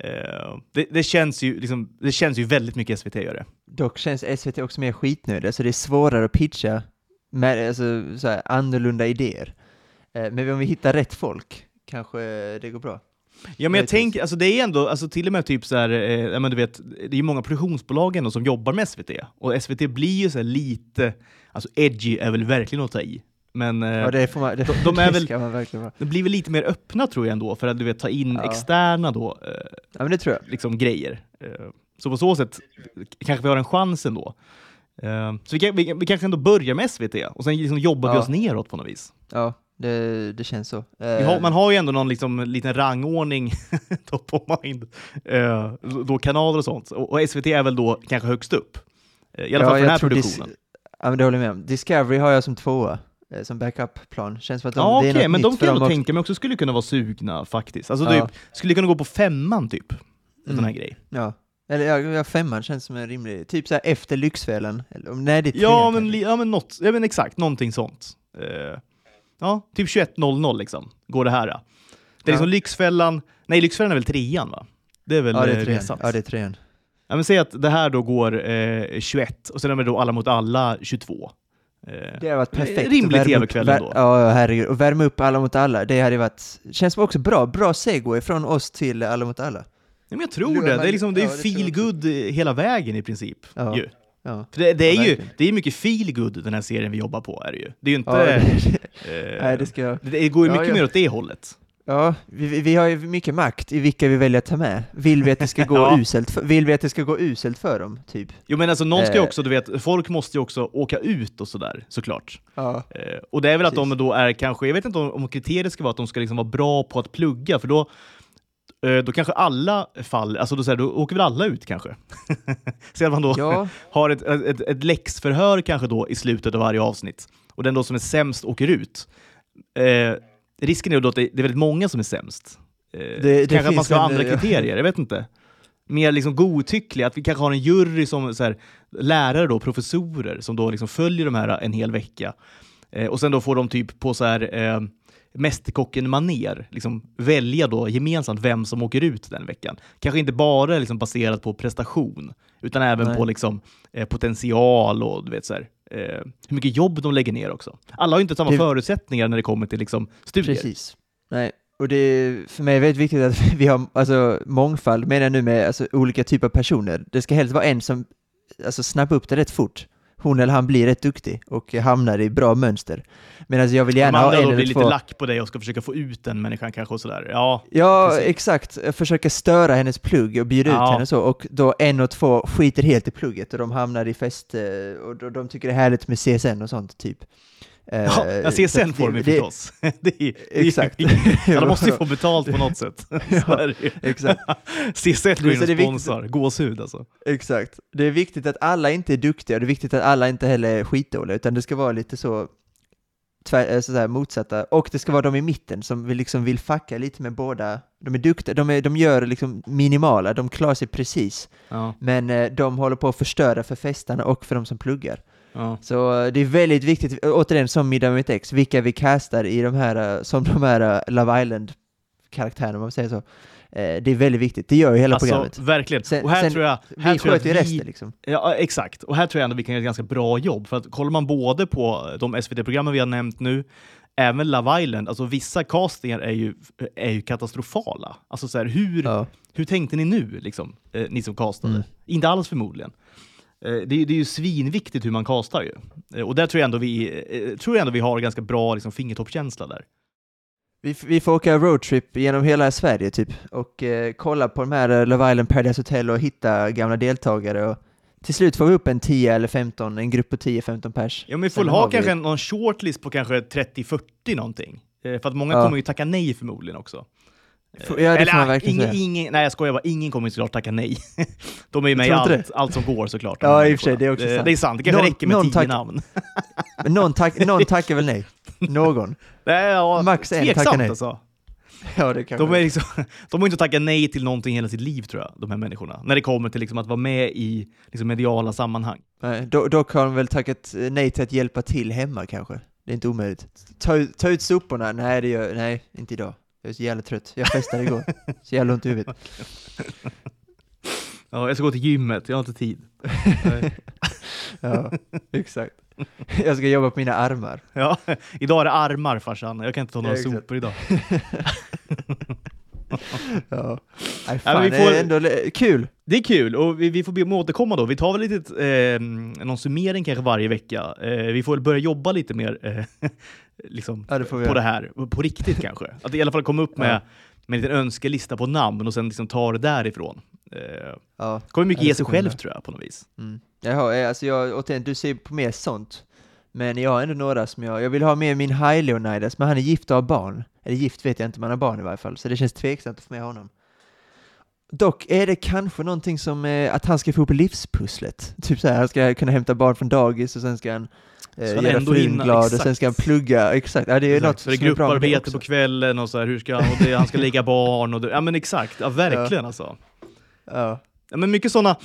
Eh, det, det, känns ju, liksom, det känns ju väldigt mycket SVT gör det. Dock känns SVT också mer skitnödiga, så det är svårare att pitcha med alltså, så här, annorlunda idéer. Eh, men om vi hittar rätt folk kanske det går bra. Ja, men jag tänker, alltså det är ändå, alltså till och med typ så här, eh, men du vet, det är många produktionsbolag ändå som jobbar med SVT. Och SVT blir ju så lite, alltså edgy är väl verkligen att ta i. Men eh, Ja, det man, det, de- de är väl- det blir väl lite mer öppna tror jag ändå, för att du vet, ta in Ja. externa då, eh, Ja, men det tror jag. liksom grejer. Eh, så på så sätt kanske vi har en chans ändå. Eh, så vi, kan, vi, vi kanske ändå börjar med SVT och sen liksom jobbar vi Ja. oss neråt på något vis. Ja, det, det känns så. Vi Eh, har, man har ju ändå någon liksom, liten rangordning top of mind, eh, då kanaler och sånt. Och, och SVT är väl då kanske högst upp. Eh, I alla fall för den här produktionen. Ja, men det håller jag med om. Discovery har jag som tvåa, som backup-plan. Känns som att de, Ja, det är något men de kan jag nog också. tänka mig också skulle kunna vara sugna faktiskt. Alltså Ja. typ, skulle kunna gå på femman typ. En sån här Mm. grej. Ja. Eller ja, ja, femman känns som en rimlig, typ så här efter Lyxfällan. Eller, om- nej, det är Ja men, ja, men, något, ja, men exakt, någonting sånt. Eh, ja, typ 21.00 liksom, går det här. Det är Ja. liksom Lyxfällan, nej Lyxfällan är väl trean va? Det är väl ja, det eh, är trean. resat. Ja, det är trean. Ja, men säg att det här då går eh, 21 och sen är det då Alla mot alla 22. Eh, Det har varit perfekt. Rimlig TV-kväll ändå. Ja, herregud. Och värma upp alla mot alla, det hade varit... Känns som också bra. Bra segway från oss till alla mot alla. Ja, men jag tror Ja, det. Det är, liksom, det är ja, feel good hela vägen i princip. Ja. Ju. Ja. För det, det är Ja, ju det är mycket feel good den här serien vi jobbar på. Är det, ju. det är ju inte... Eh, nej, det ska jag... det, går ju mycket mer åt det hållet. Ja, vi, vi- har ju mycket makt i vilka vi väljer att ta med. Vill vi att det ska gå Ja. uselt för, vill vi att det ska gå uselt för dem, typ? Jo men alltså någon ska ju Eh. också, du vet, folk måste ju också åka ut och sådär såklart. Ja. Eh, och det är väl att de Precis. då är kanske, jag vet inte om, om kriteriet ska vara att de ska liksom vara bra på att plugga, för då då kanske alla faller, alltså då, så här, då åker väl alla ut kanske? Så att man då Ja, har ett, ett, ett läxförhör kanske då i slutet av varje avsnitt och den då som är sämst åker ut. Eh, risken är då att det, det är väldigt många som är sämst. Eh, det kanske att man ska ha andra eh, kriterier, jag vet inte. Mer liksom godtyckliga, att vi kanske har en jury som så här, lärare då, professorer, som då liksom följer de här en hel vecka. Eh, och sen då får de typ på så här eh, mästerkocken maner liksom välja då gemensamt vem som åker ut den veckan. Kanske inte bara liksom baserat på prestation, utan även Nej. på liksom, eh, potential och du vet så här, eh, hur mycket jobb de lägger ner också. Alla har ju inte samma Det- förutsättningar när det kommer till liksom, studier. precis. Nej, och det är för mig väldigt viktigt att vi har alltså, mångfald, menar jag nu med alltså, olika typer av personer. Det ska helst vara en som alltså, snappar upp det rätt fort. Hon eller han blir rätt duktig och hamnar i bra mönster. Medan jag vill gärna ha en eller blir lite två... lack på dig och ska försöka få ut den människan kanske och sådär. Ja, Ja, Precis. exakt. Försöka störa hennes plugg och bjuda Ja. ut henne så. Och då en och två skiter helt i plugget och de hamnar i fest eh, och de, de tycker det är härligt med CSN och sånt, typ. Eh, ja ja, CSN att får de ju förstås. det är, Exakt. Ja, måste ju få betalt på något sätt. Ju. Exakt. CSN går in och sponsrar. Gåshud alltså. Exakt. Det är viktigt att alla inte är duktiga och det är viktigt att alla inte heller är skitdåliga, utan det ska vara lite så, tvär, eh, så så här, motsatta. Och det ska vara de i mitten som vill, liksom vill fucka lite med båda. De är duktiga, de, är, de gör liksom minimala, de klarar sig precis. Ja, Men eh, de håller på att förstöra för festarna och för de som pluggar. Ja. Så eh, det är väldigt viktigt, å- återigen som Middag med ex, vilka vi castar i de här, eh, som de här eh, Love Island-karaktärerna, om man säger så. Eh, Det är väldigt viktigt, det gör ju hela Alltså, programmet. verkligen. Sen- och här sen- tror jag... Här Vi tror sköter ju resten liksom. Ja, exakt. Och här tror jag ändå vi kan göra ett ganska bra jobb. För att kollar man både på de SVT-programmen vi har nämnt nu, även Love Island, alltså vissa castingar är ju, är ju katastrofala. Alltså så här, hur, Ja. hur tänkte ni nu, liksom, eh, ni som castade? Mm. Inte alls förmodligen. Eh, det, är- det är ju svinviktigt hur man castar ju. Eh, och där tror jag ändå vi, eh, tror jag ändå vi har ganska bra liksom, fingertoppskänsla där. Vi, vi får åka roadtrip genom hela Sverige typ och eh, kolla på de här Love Island Paradise Hotel och hitta gamla deltagare och till slut får vi upp en 10 eller 15, en grupp på 10-15 pers. Ja, men vi får Sen ha vi- kanske någon shortlist på kanske 30-40 någonting. Eh, för att många Ja. kommer ju tacka nej förmodligen också. Ja, det Eller, får man verkligen ingen, säga. ingen, nej jag skojar bara, ingen kommer såklart tacka nej. De är ju med i allt, allt som går såklart. Ja, i och för sig, det är också Eh, sant. Det är sant, det kanske Någon- räcker med någon tio tack- namn. Men någon, tack, någon tackar väl nej? Någon? Nej, ja, Max en tackar nej. alltså. Ja, det kan De, är liksom, de har inte tackat nej till någonting hela sitt liv tror jag, de här människorna. När det kommer till liksom att vara med i liksom mediala sammanhang. Nej, do, dock har de väl tackat nej till att hjälpa till hemma kanske. Det är inte omöjligt. Ta, ta ut soporna? Nej, det gör, nej, inte idag. Jag är så jävla trött. Jag festade igår. Så jävla ont i huvudet. Ja, jag ska gå till gymmet, jag har inte tid. Ja, exakt. Jag ska jobba på mina armar. Ja, idag är det armar farsan, jag kan inte ta några Ja, exakt. sopor idag. Ja. Nej, Ja, fan, vi det får- är ändå kul. Det är kul och vi, vi får be om återkomma då. Vi tar väl lite, eh, någon summering kanske varje vecka. Eh, vi får väl börja jobba lite mer eh, liksom, Ja, det på göra. det här, på riktigt kanske. Att i alla fall komma upp med, Ja. med en liten önskelista på namn och sen liksom ta det därifrån. Eh, Ja. kommer mycket Ja, ge sig själv tror jag på något vis. Mm. Jag har, eh, alltså jag, återigen, du ser på mer sånt. Men jag har ändå några som jag, jag vill ha med min High Leonidas, men han är gift och har barn. Eller gift vet jag inte, men han har barn i varje fall, så det känns tveksamt att få med honom. Dock är det kanske någonting som, eh, att han ska få ihop livspusslet. Typ så här, han ska kunna hämta barn från dagis och sen ska han Ska han göra ändå frun hinna- glad och exakt. sen ska han plugga, exakt. Ja, det är Exakt, något för det är grupparbete på kvällen och så här, hur ska han, och det, han ska lägga barn och det, ja men exakt, ja verkligen alltså. Ja. Ja, men mycket sådana,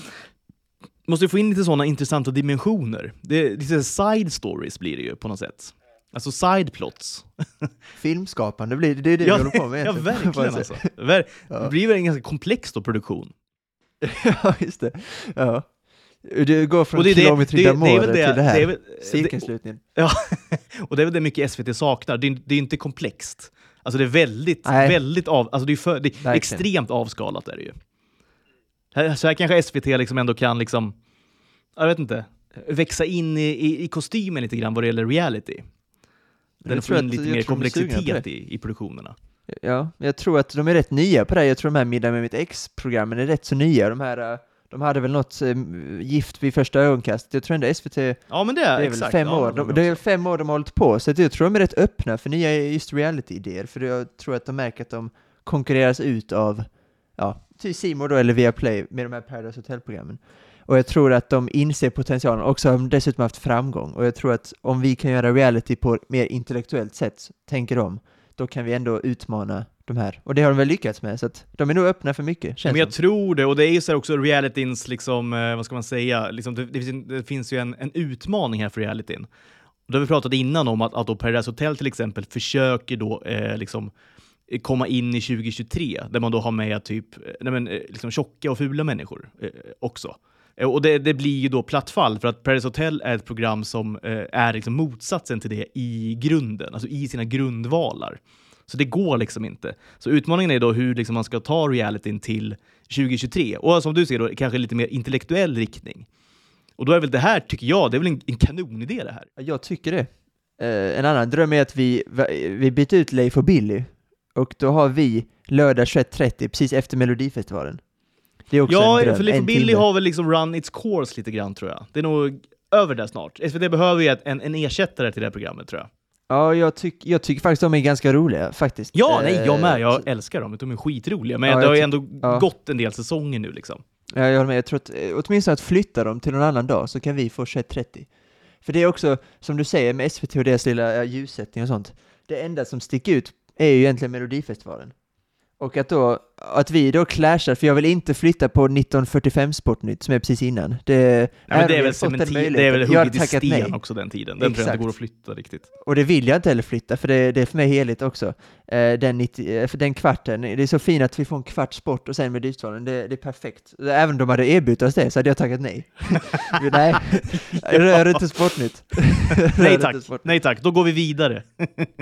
måste ju få in lite sådana intressanta dimensioner. Det, lite side stories blir det ju på något sätt. Alltså side plots. Filmskapande blir det, det är det ja, vi håller på med ja, verkligen alltså. Ver- Ja. Det blir väl en ganska komplex då, produktion. ja, just det. Ja. Det går från Och det är det- kilometer det- det är d'amour väl det- till det här. det är väl- Cirkelslutningen. Ja, och det är väl det mycket SVT saknar. Det är, det är inte komplext. Alltså det är väldigt, Nej. väldigt av, alltså det är, för, det är extremt avskalat är det ju. Här, så här kanske SVT liksom ändå kan liksom, jag vet inte, växa in i, i, i kostymen lite grann vad det gäller reality. Tror får in lite mer komplexitet i, i produktionerna. Ja, jag tror att de är rätt nya på det. Jag tror de här Middag med mitt ex-programmen är rätt så nya. De här, eh, de hade väl något eh, gift vid första ögonkastet. Jag tror ändå SVT, det Ja men det är, är väl exakt. fem ja, år. de De, det är fem år de har hållit på, så jag tror de är rätt öppna för nya just reality-idéer. För jag tror att de märker att de konkurreras ut av, ja, typ C More då eller Viaplay med de här Paradise Hotel-programmen. Och jag tror att de inser potentialen, också har de dessutom haft framgång. Och jag tror att om vi kan göra reality på mer intellektuellt sätt, tänker de, då kan vi ändå utmana de här. Och det har de väl lyckats med, så att de är nog öppna för mycket, känns Men jag som. tror det, och det är ju så också realityns, liksom, eh, vad ska man säga, liksom, det, det, finns, ju en, en utmaning här för realityn. Och det har vi pratat innan om att, att då Paradise Hotel till exempel försöker då eh, liksom eh, komma in i 2023, där man då har med typ eh, nej men, liksom tjocka och fula människor eh, också. Och det, det blir ju då platt fall, för att Paradise Hotel är ett program som eh, är liksom motsatsen till det i grunden, alltså i sina grundvalar. Så det går liksom inte. Så utmaningen är då hur liksom man ska ta realityn till 2023. Och som du ser då, kanske lite mer intellektuell riktning. Och då är väl det här, tycker jag, det är väl en, en kanonidé det här. Jag tycker det. Eh, en annan dröm är att vi, vi byter ut Leif och Billy. Och då har vi lördag 21.30, precis efter Melodifestivalen. Det är också Ja, en dröm. för Leif och Billy har väl liksom run its course lite grann tror jag. Det är nog över där snart. SVT behöver ju en, en ersättare till det här programmet tror jag. Ja, jag, tyck, jag tycker faktiskt de är ganska roliga, faktiskt. Ja, Eh, nej, jag med. Jag älskar dem. De är skitroliga. Men Ja, det har ju ändå ja. gått en del säsonger nu liksom. Ja, jag håller med. Jag tror att eh, åtminstone att flytta dem till någon annan dag så kan vi få 21.30. För det är också, som du säger, med SVT och deras lilla ljussättning och sånt. Det enda som sticker ut är ju egentligen Melodifestivalen. Och att då att vi då clashar, för jag vill inte flytta på 1945 Sportnytt som är precis innan. Det, men det är väl, cementi- det är väl hugget i sten nej. också den tiden. Den tror jag Exakt. inte går att flytta riktigt. Och det vill jag inte heller flytta, för det, det är för mig heligt också. Eh, den, 90, eh, för den kvarten, det är så fint att vi får en kvart sport och sen med Lyftsvalen, det, det är perfekt. Även om de hade erbjudit oss det så hade jag tackat nej. Nej, rör inte Sportnytt. Nej tack, Sportnytt. nej tack, då går vi vidare.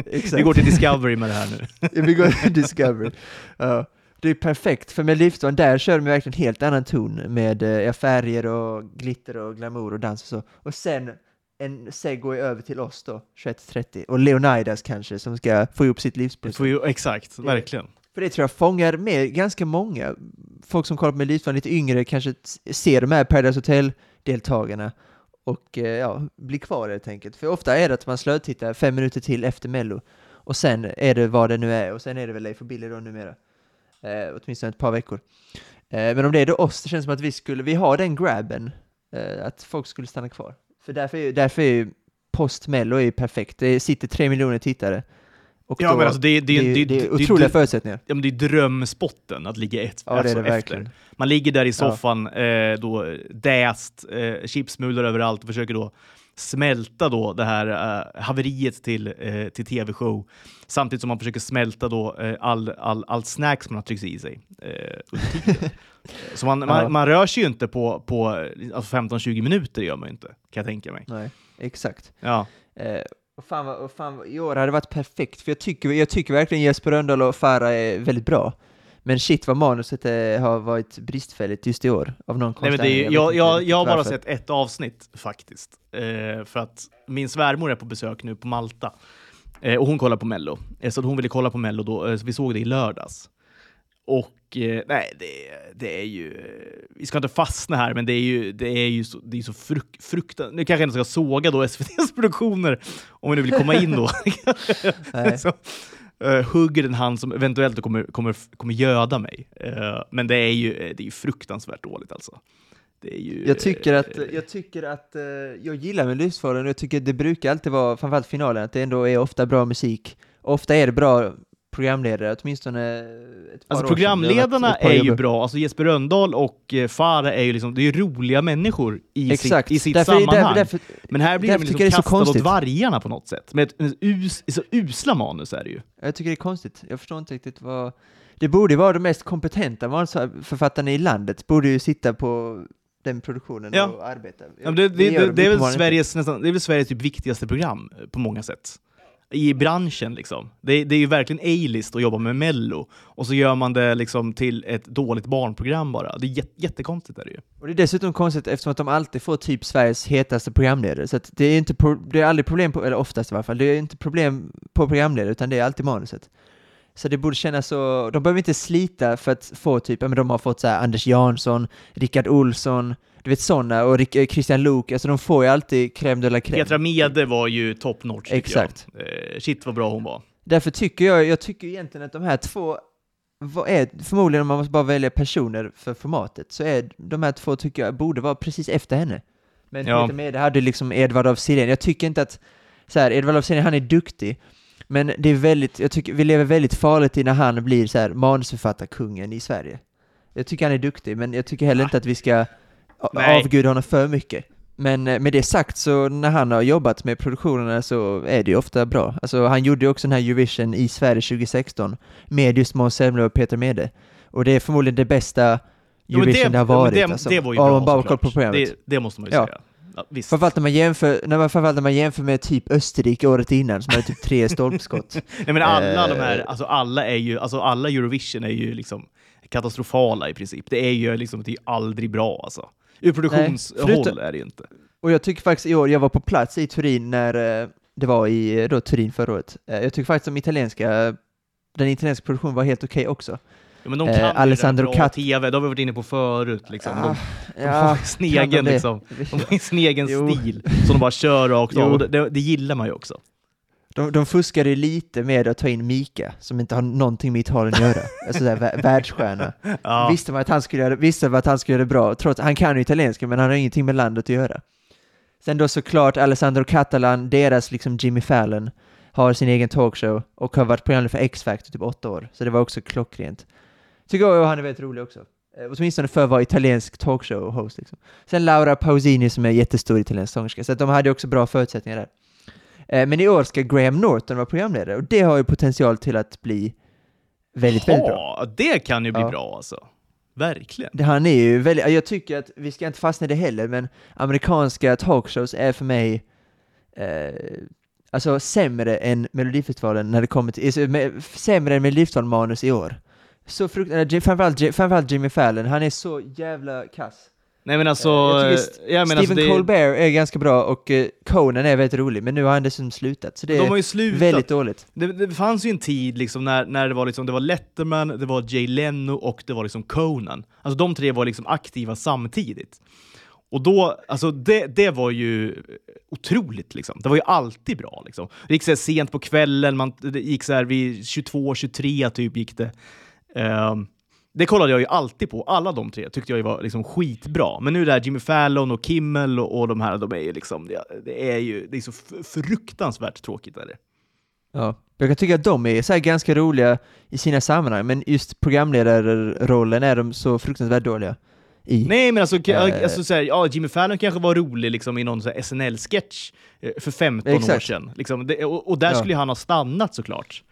Exakt. Vi går till Discovery med det här nu. vi går till Discovery. Ja. Det är perfekt, för med Lyftsvalen där kör de verkligen en helt annan ton med eh, färger och glitter och glamour och dans och så. Och sen en segway över till oss då, 21.30. Och Leonidas kanske, som ska få ihop sitt Det livspussel. exakt, verkligen. För det tror jag fångar med ganska många. Folk som kollar på Melodifestivalen lite yngre kanske ser de här Paradise Hotel-deltagarna och eh, ja, blir kvar helt enkelt. För ofta är det att man slötittar fem minuter till efter Mello och sen är det vad det nu är och sen är det väl Leif och Billy då numera. Eh, åtminstone ett par veckor. Eh, men om det är då oss, det känns som att vi skulle, vi har den grabben, eh, att folk skulle stanna kvar. För därför är ju, därför är ju post-Mello är ju perfekt. Det sitter tre miljoner tittare. Och Ja då- men alltså det, det, det, det, är otroliga förutsättningar. ja, men det är drömspotten att ligga ett Ja, alltså efter. Man ligger där i soffan, eh, då däst, eh, chipsmulor överallt och försöker då smälta då det här eh, haveriet till, eh, till tv-show samtidigt som man försöker smälta då eh, all, all, all snacks man har tryckt i sig. Eh, tiden. Så man, Ja. man, man rör sig ju inte på, på alltså 15-20 minuter, gör man ju inte, kan jag tänka mig. Nej, exakt. Ja. Eh, och fan, och fan I år hade det varit perfekt, för jag tycker, jag tycker verkligen Jesper Rönndahl och Farah är väldigt bra. Men shit vad manuset eh, har varit bristfälligt just i år, av någon Nej, men det är, jag, jag, jag har bara sett ett avsnitt faktiskt. Eh, för att min svärmor är på besök nu på Malta. Eh, och hon kollar på Mello. Eh, så hon ville kolla på Mello då, eh, så vi såg det i lördags. Och eh, nej, det, det är ju... Vi ska inte fastna här, men det är ju, det är ju så, det är så fruk, fruktansvärt... Nu kanske jag inte ska såga då SVTs produktioner, om vi nu vill komma in då. Så, eh, hugger en hand som eventuellt kommer, kommer, kommer göda mig. Eh, men det är ju det är ju fruktansvärt dåligt alltså. Ju, Jag tycker att, eh, jag, tycker att eh, jag gillar med Lyftfaren och jag tycker det brukar alltid vara, framförallt finalen, att det ändå är ofta bra musik. Ofta är det bra programledare, åtminstone ett par Alltså år sedan. Programledarna par är ju bra, alltså Jesper Rönndahl och eh, Farah är ju liksom, det är roliga människor i Exakt, sitt, i sitt därför, sammanhang. därför, Men här blir de liksom kastade åt vargarna på något sätt. Med ett, us, så usla manus är det ju. Jag tycker det är konstigt. Jag förstår inte riktigt vad... Det borde vara de mest kompetenta manusförfattarna i landet, borde ju sitta på den produktionen Ja. och arbeta. Ja, det, det, det, de det, är väl. Sveriges, nästan, det är väl Sveriges typ viktigaste program eh, på många sätt. I branschen liksom. Det, det är ju verkligen A-list att jobba med Mello. Och så gör man det liksom till ett dåligt barnprogram bara. Det är jät, jättekonstigt är det ju. Och det är dessutom konstigt eftersom att de alltid får typ Sveriges hetaste programledare, så att det är inte det är aldrig problem på, eller oftast i varje fall, det är inte problem på programledare, utan det är alltid manuset. Så det borde kännas så, de behöver inte slita för att få typ, men de har fått så här Anders Jansson, Rickard Olsson, du vet sådana, och Rick, eh, Christian Luuk, alltså de får ju alltid crème de la crème. Petra Mede var ju top notch Exakt. jag. Eh, shit vad bra hon var. Därför tycker jag, jag tycker egentligen att de här två, vad är, förmodligen om man måste bara välja personer för formatet, så är de här två tycker jag borde vara precis efter henne. Men Ja. Peter Mede hade liksom Edvard af Sillén, jag tycker inte att, så här, Edvard af Sillén han är duktig, men det är väldigt, jag tycker vi lever väldigt farligt i när han blir så här manusförfattarkungen i Sverige. Jag tycker han är duktig, men jag tycker heller inte att vi ska Nej. avguda honom för mycket. Men eh, med det sagt så när han har jobbat med produktionerna så är det ju ofta bra. Alltså han gjorde ju också den här Eurovision i Sverige 2016 med just Måns Zelmerlöw och Peter Mede. Och det är förmodligen det bästa Ja, men Eurovision det, har varit. det, alltså, det var ju bra koll på programmet. Det, det måste man ju Ja. säga. Ja, visst. Framförallt när man jämför, när man, framförallt när man jämför med typ Österrike året innan som hade typ tre stolpskott. Nej, men alla de här, Eh. alltså alla är ju, alltså alla Eurovision är ju liksom katastrofala i princip. Det är ju liksom, det är aldrig bra alltså. Ur produktionshåll är det ju inte. Och jag tycker faktiskt i år, jag var på plats i Turin när eh, det var i eh, då, Turin förra året. Jag tycker faktiskt de italienska, den italienska produktionen var helt okej också. Ja, men de Eh, kan ju Alessandro Cat- TV, det har vi varit inne på förut. Liksom. Ah, de, de har ju sin de egen, det? liksom, de har sin egen stil som de bara kör rakt av. Och det, det, gillar man ju också. De, de fuskade lite med att ta in Mika, som inte har någonting med Italien att göra. Alltså där vä- världsstjärna. Ja. Visste man att han skulle göra, visste man att han skulle göra det bra, trots han kan ju italienska, men han har ingenting med landet att göra. Sen då såklart Alessandro Catalan, deras liksom Jimmy Fallon, har sin egen talkshow och har varit programledare för X-Factor typ åtta år, så det var också klockrent. Tycker jag han är väldigt rolig också. Eh, åtminstone för att vara italiensk talkshow-host. Liksom. Sen Laura Pausini som är jättestor italiensk sångerska, så de hade också bra förutsättningar där. Eh, men i år ska Graham Norton vara programledare och det har ju potential till att bli väldigt, väldigt bra. Ja, det kan ju bli Ja. bra alltså. Verkligen. Det, han är ju väldigt, jag tycker att, vi ska inte fastna i det heller, men amerikanska talkshows är för mig eh, alltså sämre än Melodifestivalen när det kommer till, alltså, sämre än Melodifestivalen-manus i år. Så fruktansvärt, framförallt, framförallt Jimmy Fallon, han är så jävla kass. Nej men alltså, Eh, jag jag jag menar, Stephen alltså, Colbert är ganska bra och eh, Conan är väldigt rolig, men nu har han dessutom slutat, så det de är har ju slutat. väldigt dåligt. Det, det fanns ju en tid liksom när, när det var liksom, det var Letterman, det var Jay Leno och det var liksom Conan. Alltså de tre var liksom aktiva samtidigt. Och då, alltså det, det var ju otroligt liksom. Det var ju alltid bra liksom. Det gick så här sent på kvällen, man, det gick så här vid 22, 23 typ gick det. Ehm, det kollade jag ju alltid på, alla de tre tyckte jag ju var liksom skitbra. Men nu där Jimmy Fallon och Kimmel och, och de här, de är ju liksom, det, det är ju det är så fruktansvärt tråkigt. Är det. Ja. Jag kan tycka att de är så här ganska roliga i sina sammanhang, men just programledarrollen är de så fruktansvärt dåliga i. Nej, men alltså, Eh. alltså så här, ja, Jimmy Fallon kanske var rolig liksom, i någon här SNL-sketch eh, för 15 år Exakt. sedan. Liksom, det, och, och där Ja. skulle han ha stannat såklart.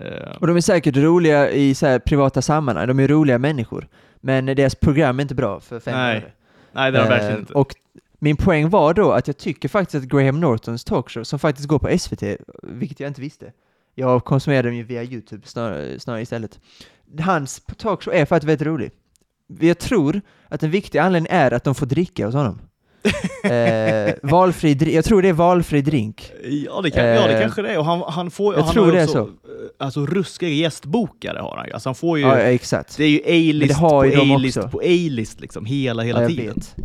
Eh, Och de är säkert roliga i så privata sammanhang, de är roliga människor. Men deras program är inte bra för fem Nej, nej, det är de Eh, verkligen inte. Och min poäng var då att jag tycker faktiskt att Graham Nortons talkshow, som faktiskt går på SVT, vilket jag inte visste, jag konsumerar dem ju via YouTube snarare, snarare istället. Hans talkshow är faktiskt väldigt rolig. Jag tror att en viktig anledning är att de får dricka hos honom. Eh, valfri, jag tror det är valfri drink. Ja, det, kan, ja, det eh, kanske det är. Och han, han får, jag han tror det är också, så. eh, Alltså ruskiga gästbokare har han. Alltså, han får ju, Ja, exakt. det är ju A-list på A-list på A-list liksom, hela, hela ja, jag tiden. vet.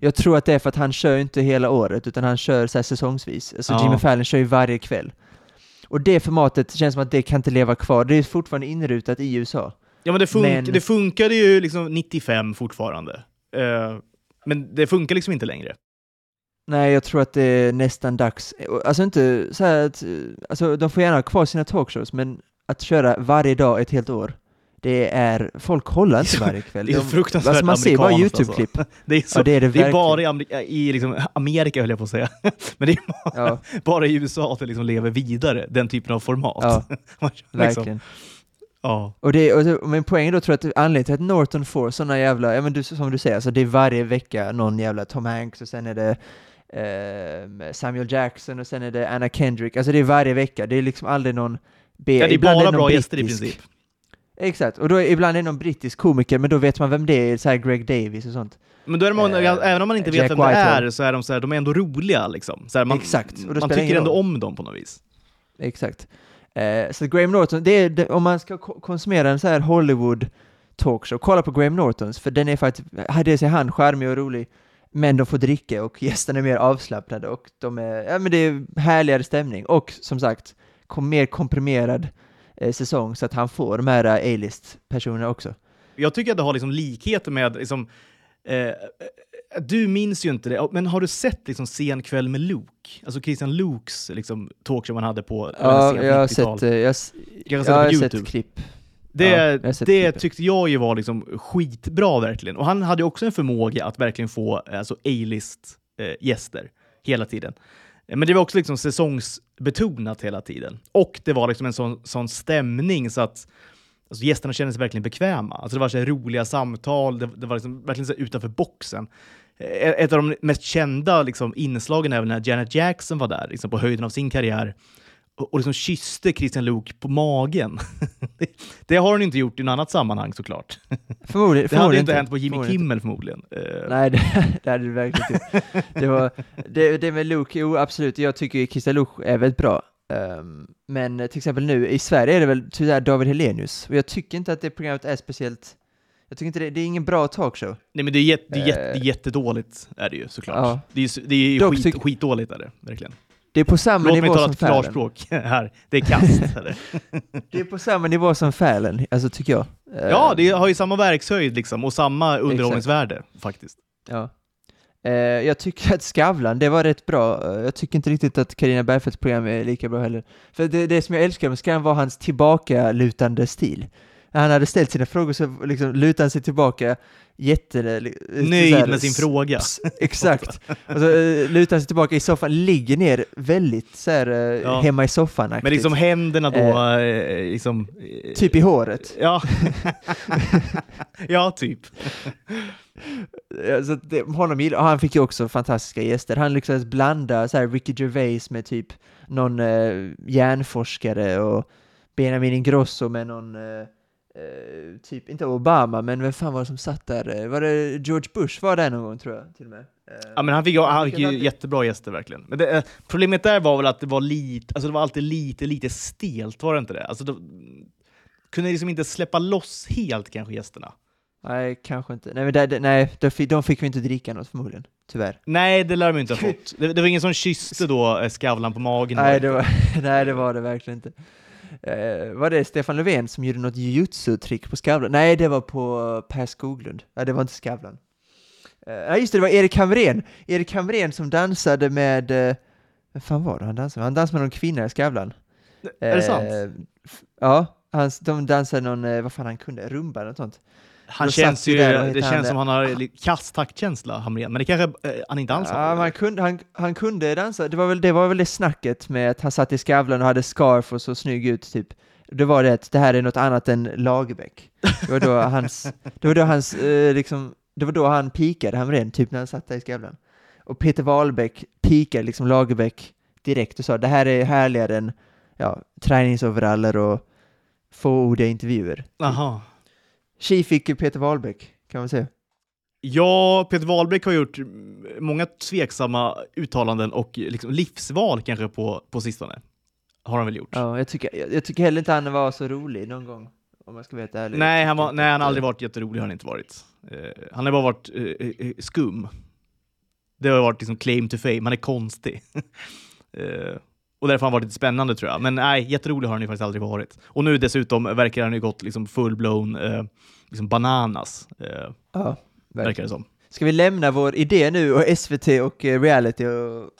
Jag tror att det är för att han kör inte hela året, utan han kör så säsongsvis. Alltså Ja. Jimmy Fallon kör ju varje kväll. Och det formatet känns som att det kan inte leva kvar. Det är fortfarande inrutat i USA. Ja, men det, fun Men- det funkade ju liksom 95 fortfarande. Eh, men det funkar liksom inte längre. Nej, jag tror att det är nästan dags. Alltså inte så här att, alltså de får gärna ha kvar sina talkshows, men att köra varje dag ett helt år, det är, folk kollar inte varje kväll. Det är fruktansvärt alltså man ser bara amerikanskt, YouTube-klipp. Det är, så, Ja, det är det det är bara i, Ameri- i liksom Amerika, höll jag på att säga. Men det är bara, Ja, bara i USA att det liksom lever vidare, den typen av format. Ja, liksom, verkligen. Ja. Och, det, och, min poäng är då tror jag att anledningen till att Norton får sådana jävla, ja men du, som du säger, alltså det är varje vecka någon jävla Tom Hanks och sen är det eh, Samuel Jackson och sen är det Anna Kendrick, alltså det är varje vecka, det är liksom aldrig någon B, ja, det är ibland bara någon bra gäster i brittisk- princip. Exakt, och då är, ibland är det någon brittisk komiker, men då vet man vem det är, så Greg Davis och sånt. Men då är de, Eh, även om man inte vet Jack vem det är, så är de, så här, de är ändå roliga. Liksom. Så här, man, Exakt, man tycker ändå om dem på något vis. Exakt. Eh, så Graham Norton, det är, det, om man ska konsumera en så här Hollywood talkshow, kolla på Graham Nortons, för den är faktiskt, dels är han charmig och rolig, men de får dricka och gästerna är mer avslappnade och de är, ja men det är härligare stämning och som sagt, kom, mer komprimerad eh, säsong så att han får de här eh, A-list-personerna också. Jag tycker att det har liksom likheter med... Liksom, eh, du minns ju inte det, men har du sett liksom Sen kväll med Luke? Alltså Christian Lukes liksom, talkshow man hade på Ja, jag har 90-tal. sett, eh, jag, Jag har jag har sett klipp. Det, Ja, det tyckte jag ju var liksom skitbra verkligen. Och han hade ju också en förmåga att verkligen få alltså, A-list eh, gäster hela tiden. Eh, Men det var också liksom säsongsbetonat hela tiden. Och det var liksom en sån, sån stämning så att alltså, gästerna kände sig verkligen bekväma. Alltså, det var så roliga samtal, det, det var liksom verkligen så utanför boxen. Eh, Ett av de mest kända liksom, inslagen är när Janet Jackson var där, liksom, på höjden av sin karriär och, och liksom kysste Christian Luuk på magen. det, det har hon inte gjort i något annat sammanhang såklart. Förmodligen, Det hade inte hänt på Jimmy förmodligen Kimmel förmodligen. Eh, Nej, det, det hade det verkligen inte. Det, var, det, det med Luke, jo absolut, jag tycker Christian Luke är väldigt bra. Ehm, men till exempel nu, i Sverige är det väl tyvärr David Helenius, och jag tycker inte att det programmet är speciellt, jag tycker inte det, det är ingen bra talkshow. nej men det är, jätte, det är jätte, Eh. det är jättedåligt är det ju såklart. Ja. Det är, det är Dock skit, tyck- skitdåligt är det, verkligen. Det är på samma Låt mig nivå tala som Fallon. klarspråk här. Det är kast. det. Är på samma nivå som Fallon, alltså tycker jag. Ja, Ehm, det har ju samma verkshöjd liksom, och samma underhållningsvärde faktiskt. Ja. Eh, jag tycker att Skavlan, det var rätt bra. Jag tycker inte riktigt att Carina Bergfeldts program är lika bra heller. För det, det som jag älskar med Skavlan var hans tillbakalutande stil när han hade ställt sina frågor så liksom lutade han sig tillbaka jätte... li- Nöjd så här, med sin fråga. s- Exakt. Och så eh, lutar han sig tillbaka i soffan, ligger ner väldigt så här, eh, Ja. hemma i soffan Men liksom händerna då, eh, liksom... eh, Typ i håret. Ja. ja, typ. Så det, honom gillar, han fick ju också fantastiska gäster. Han lyckades blanda så här Ricky Gervais med typ någon eh, hjärnforskare och Benjamin Ingrosso med någon, eh, typ, inte Obama, men vem fan var det som satt där? Eh, Var det George Bush var där någon gång tror jag, till och med? Eh, Ja, men han fick, han fick ju jättebra gäster verkligen. Men det, eh, problemet där var väl att det var lite, alltså det var alltid lite, lite stelt, var det inte det? Alltså, de kunde liksom inte släppa loss helt kanske gästerna. Nej, kanske inte. Nej, men där, där, nej de, fick, de fick ju inte dricka något förmodligen, tyvärr. Nej, det lär de inte ha fått. Det, det var ingen som kysste då Skavlan på magen. Nej, det var, nej, det var det verkligen inte. Eh, var det Stefan Löfven som gjorde något jujutsu-trick på Skavlan? Nej, det var på Per Skoglund. Nej, det var inte Skavlan. Eh, Nej, just det, det var Erik Hamrén. Erik Hamrén som dansade med... eh, Vem fan var det han dansade med? Han dansade med någon kvinna i Skavlan. Är det sant? Eh, Ja, han, de dansade någon, eh, vad fan han kunde, rumba eller något sånt. Han känns ju, det han känns där? som han har kass taktkänsla, Hamrén. Men det kanske eh, han inte alls har. Ja, han, kunde, han, han kunde dansa, det var, väl, det var väl det snacket med att han satt i Skavlan och hade scarf och så snygg ut typ. Det var det att det här är något annat än Lagerbäck. Det var då hans, det var då hans, eh, liksom, det var då han pikade Hamrén, typ när han satt där i Skavlan. Och Peter Wahlbeck pikade liksom Lagerbäck direkt och sa det här är härligare än ja, träningsoveraller och fåordiga intervjuer. Aha. Tji fick ju Peter Wahlbeck, kan man säga. Ja, Peter Wahlbeck har gjort många tveksamma uttalanden och liksom livsval kanske på, på sistone. Har han väl gjort? Ja, jag tycker, jag, jag tycker heller inte han var så rolig någon gång, om jag ska vara ärlig. Nej, han, var, nej, han har aldrig varit jätterolig, har han inte varit. Eh, han har bara varit eh, eh, skum. Det har varit liksom claim to fame, han är konstig. Och därför har han varit lite spännande tror jag. Men nej, jätterolig har han ju faktiskt aldrig varit. Och nu dessutom verkar han ju gått liksom full-blown liksom bananas, eh, Ja, verkar det som. Ska vi lämna vår idé nu och SVT och eh, reality och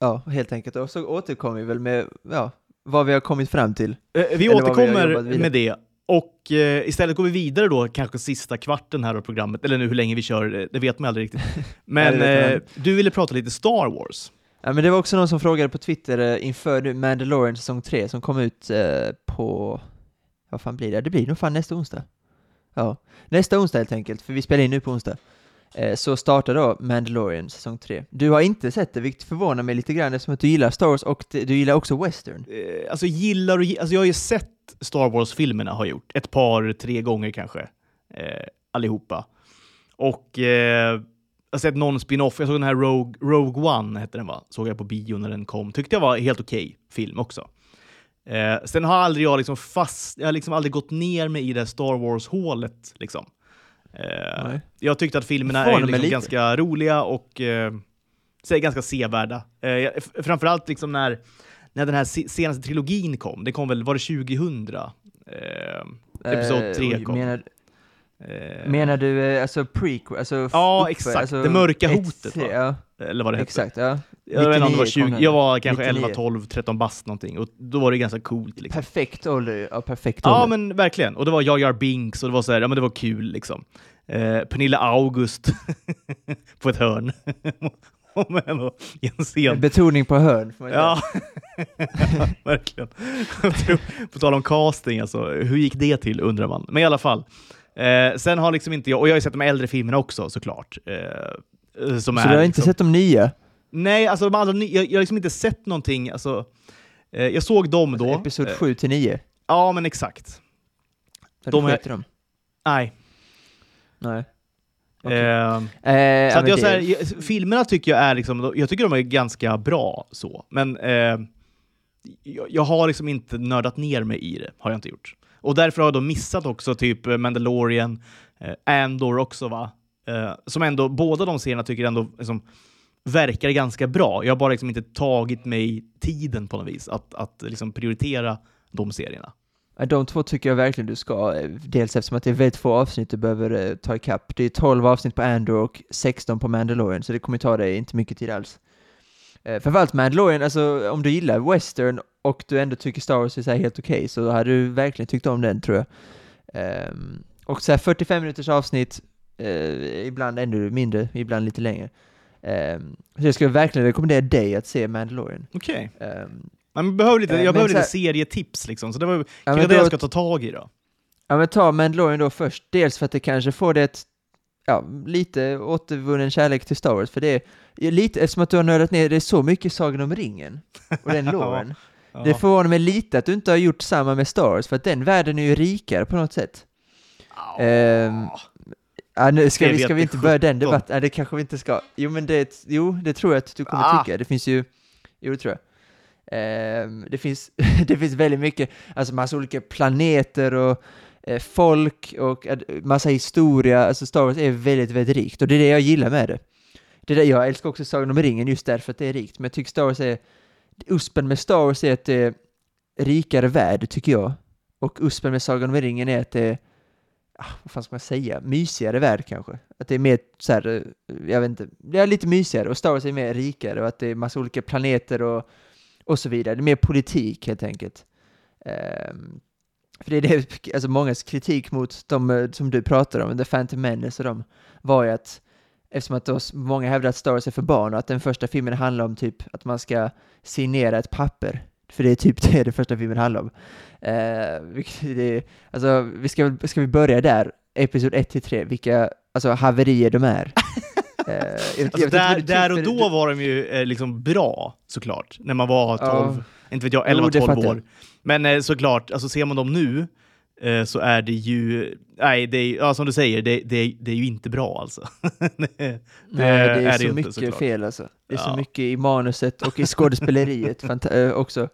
ja, helt enkelt. Och så återkommer vi väl med ja, vad vi har kommit fram till. Eh, vi vi återkommer vidare. med det. Och eh, istället går vi vidare då, kanske sista kvarten här av programmet, eller nu hur länge vi kör, eh, det vet man aldrig riktigt. Men eh, du ville prata lite Star Wars. Ja, men det var också någon som frågade på Twitter eh, inför Mandalorian säsong 3 som kom ut eh, på, vad fan blir det? Det blir nog fan nästa onsdag. Ja, nästa onsdag helt enkelt, för vi spelar in nu på onsdag. Eh, så startar då Mandalorian säsong 3. Du har inte sett det, vilket förvånar mig lite grann eftersom att du gillar Star Wars och du gillar också western. Eh, alltså gillar och gillar, alltså jag har ju sett Star Wars-filmerna, har gjort. Ett par, tre gånger kanske. Eh, allihopa. Och eh, jag har sett någon spin-off, jag såg den här Rogue, Rogue One, hette den va? Såg jag på bio när den kom. Tyckte jag var helt okej film också. Eh, sen har aldrig jag liksom fast, jag har liksom aldrig gått ner mig i det Star Wars-hålet. Liksom. Eh, jag tyckte att filmerna är liksom ganska roliga och eh, ganska sevärda. Eh, framförallt liksom när, när den här se- senaste trilogin kom. Det kom väl, var det 2000? Eh, Episod Eh, tre oj, kom. Menar, eh, menar du eh, alltså prequel? Alltså Ja, exakt. Alltså Det mörka ett- hotet? Ja, eller vad det hette. exakt. Ja. Jag, vet inte om det var 99 20, kom den. jag var kanske 99. 11, 12, 13 bast någonting och då var det ganska coolt. Liksom. Perfekt ålder, ja perfekt Ja, ålder. men verkligen. Och det var Jar Jar Binks och det var så här, ja men det var kul liksom. Eh, Pernilla August på ett hörn. Och i en scen. Betoning på hörn, säga. Ja, verkligen. På tal om casting, alltså, hur gick det till undrar man. Men i alla fall. Eh, sen har liksom inte jag, och jag har ju sett de äldre filmerna också såklart. Eh, som Så är, du har inte liksom, sett de nya? Nej, alltså de andra, ny- jag, jag har liksom inte sett någonting. Alltså, eh, jag såg dem då. Episod Eh, 7 till 9? Ja, men exakt. Har de du i dem? Nej. Nej. Okej. Eh, Eh, så att jag, så här, jag, filmerna tycker jag är liksom, jag tycker de är ganska bra så, men eh, jag, jag har liksom inte nördat ner mig i det, har jag inte gjort. Och därför har jag då missat också typ eh, Mandalorian, eh, Andor också va, eh, som ändå, båda de serierna tycker jag ändå liksom, verkar ganska bra. Jag har bara liksom inte tagit mig tiden på något vis att, att liksom prioritera de serierna. De två tycker jag verkligen du ska, eh, dels eftersom att det är väldigt få avsnitt du behöver eh, ta ikapp. Det är 12 avsnitt på Andor och 16 på Mandalorian, så det kommer ta dig inte mycket tid alls. Eh, framförallt Mandalorian, alltså om du gillar western och du ändå tycker Star Wars är så här helt okej, så hade du verkligen tyckt om den tror jag. Ehm, och så här 45 minuters avsnitt, eh, ibland ännu mindre, ibland lite längre. Ehm, så jag skulle verkligen rekommendera dig att se Mandalorian. Okej. Ehm, Man behöver lite, Eh, jag men behöver lite här- serietips liksom, så det var ja, det jag ska ta tag i då. Ja men ta Mandalorian då först, dels för att det kanske får det ett, ja, lite återvunnen kärlek till Star Wars, för det är lite, eftersom att du har nördat ner det är så mycket Sagan om ringen och den loren. Ja. Det förvånar mig lite att du inte har gjort samma med Star Wars, för att den världen är ju rikare på något sätt. Ja. Ehm, Ja, nu ska vi, ska vi inte börja den 17. debatten? Ja, det kanske vi inte ska. Jo, men det, jo, det tror jag att du kommer Ah. tycka. Det finns ju, jo, det tror jag. Ehm, det, finns, det finns väldigt mycket, alltså massa olika planeter och eh, folk och eh, massa historia. Alltså Star Wars är väldigt, väldigt rikt och det är det jag gillar med det. det är det, jag älskar också Sagan om ringen just därför att det är rikt, men jag tycker Star Wars är, uspen med Star Wars är att det är rikare värld, tycker jag. Och uspen med Sagan om ringen är att det är ah, Ah, vad fan ska man säga, mysigare värld kanske. Att det är mer så här, eh, jag vet inte, det är lite mysigare och Star Wars är mer rikare och att det är massa olika planeter och, och så vidare. Det är mer politik helt enkelt. Um, för det är det, alltså mångas kritik mot de eh, som du pratar om, The Phantom Menace och de, var ju att eftersom att då många hävdar att Star Wars är för barn och att den första filmen handlar om typ att man ska signera ett papper. För det är typ det den första filmen handlar om. Eh, det alltså, vi ska, ska vi börja där, episod 1 till 3, vilka alltså, haverier de är. Eh, Alltså där, där och då var de ju eh, liksom bra, såklart. När man var 12, Ja. inte vet jag, Jo, det 11-12 fattar jag. år. Men eh, såklart, alltså ser man dem nu eh, så är det ju, nej, det är, ja, som du säger, det, det, det är ju inte bra alltså. det, Nej, det är, är det så inte, mycket såklart. fel alltså. Det är så Ja. mycket i manuset och i skådespeleriet eh, också.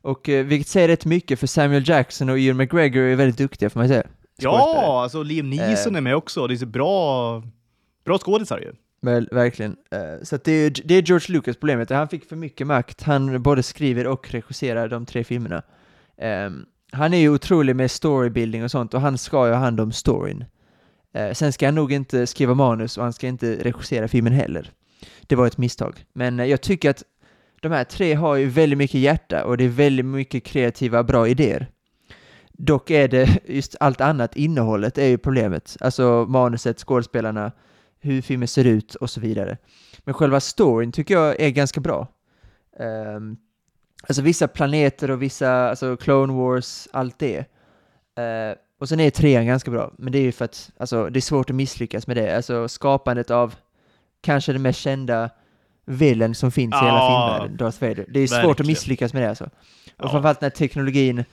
Och eh, vilket säger rätt mycket för Samuel Jackson och Ian McGregor är väldigt duktiga får man säga. Ja, alltså Liam Neeson Eh. är med också. Det är så bra, bra skådisar ju. Väl, verkligen. Så det, är, det är George Lucas problemet. Han fick för mycket makt. Han både skriver och regisserar de tre filmerna. Han är ju otrolig med storybuilding och sånt och han ska ju ha hand om storyn. Eh, sen ska han nog inte skriva manus och han ska inte regissera filmen heller. Det var ett misstag. Men eh, jag tycker att de här tre har ju väldigt mycket hjärta och det är väldigt mycket kreativa, bra idéer. Dock är det just allt annat, innehållet är ju problemet. Alltså manuset, skådespelarna, hur filmen ser ut och så vidare. Men själva storyn tycker jag är ganska bra. Ehm, alltså vissa planeter och vissa, alltså Clone Wars, allt det. Eh, och sen är trean ganska bra, men det är ju för att alltså, det är svårt att misslyckas med det. Alltså skapandet av kanske den mest kända villen som finns i hela filmvärlden, Darth Vader. Det är svårt verkligen. att misslyckas med det alltså. Och Ja. framförallt när teknologin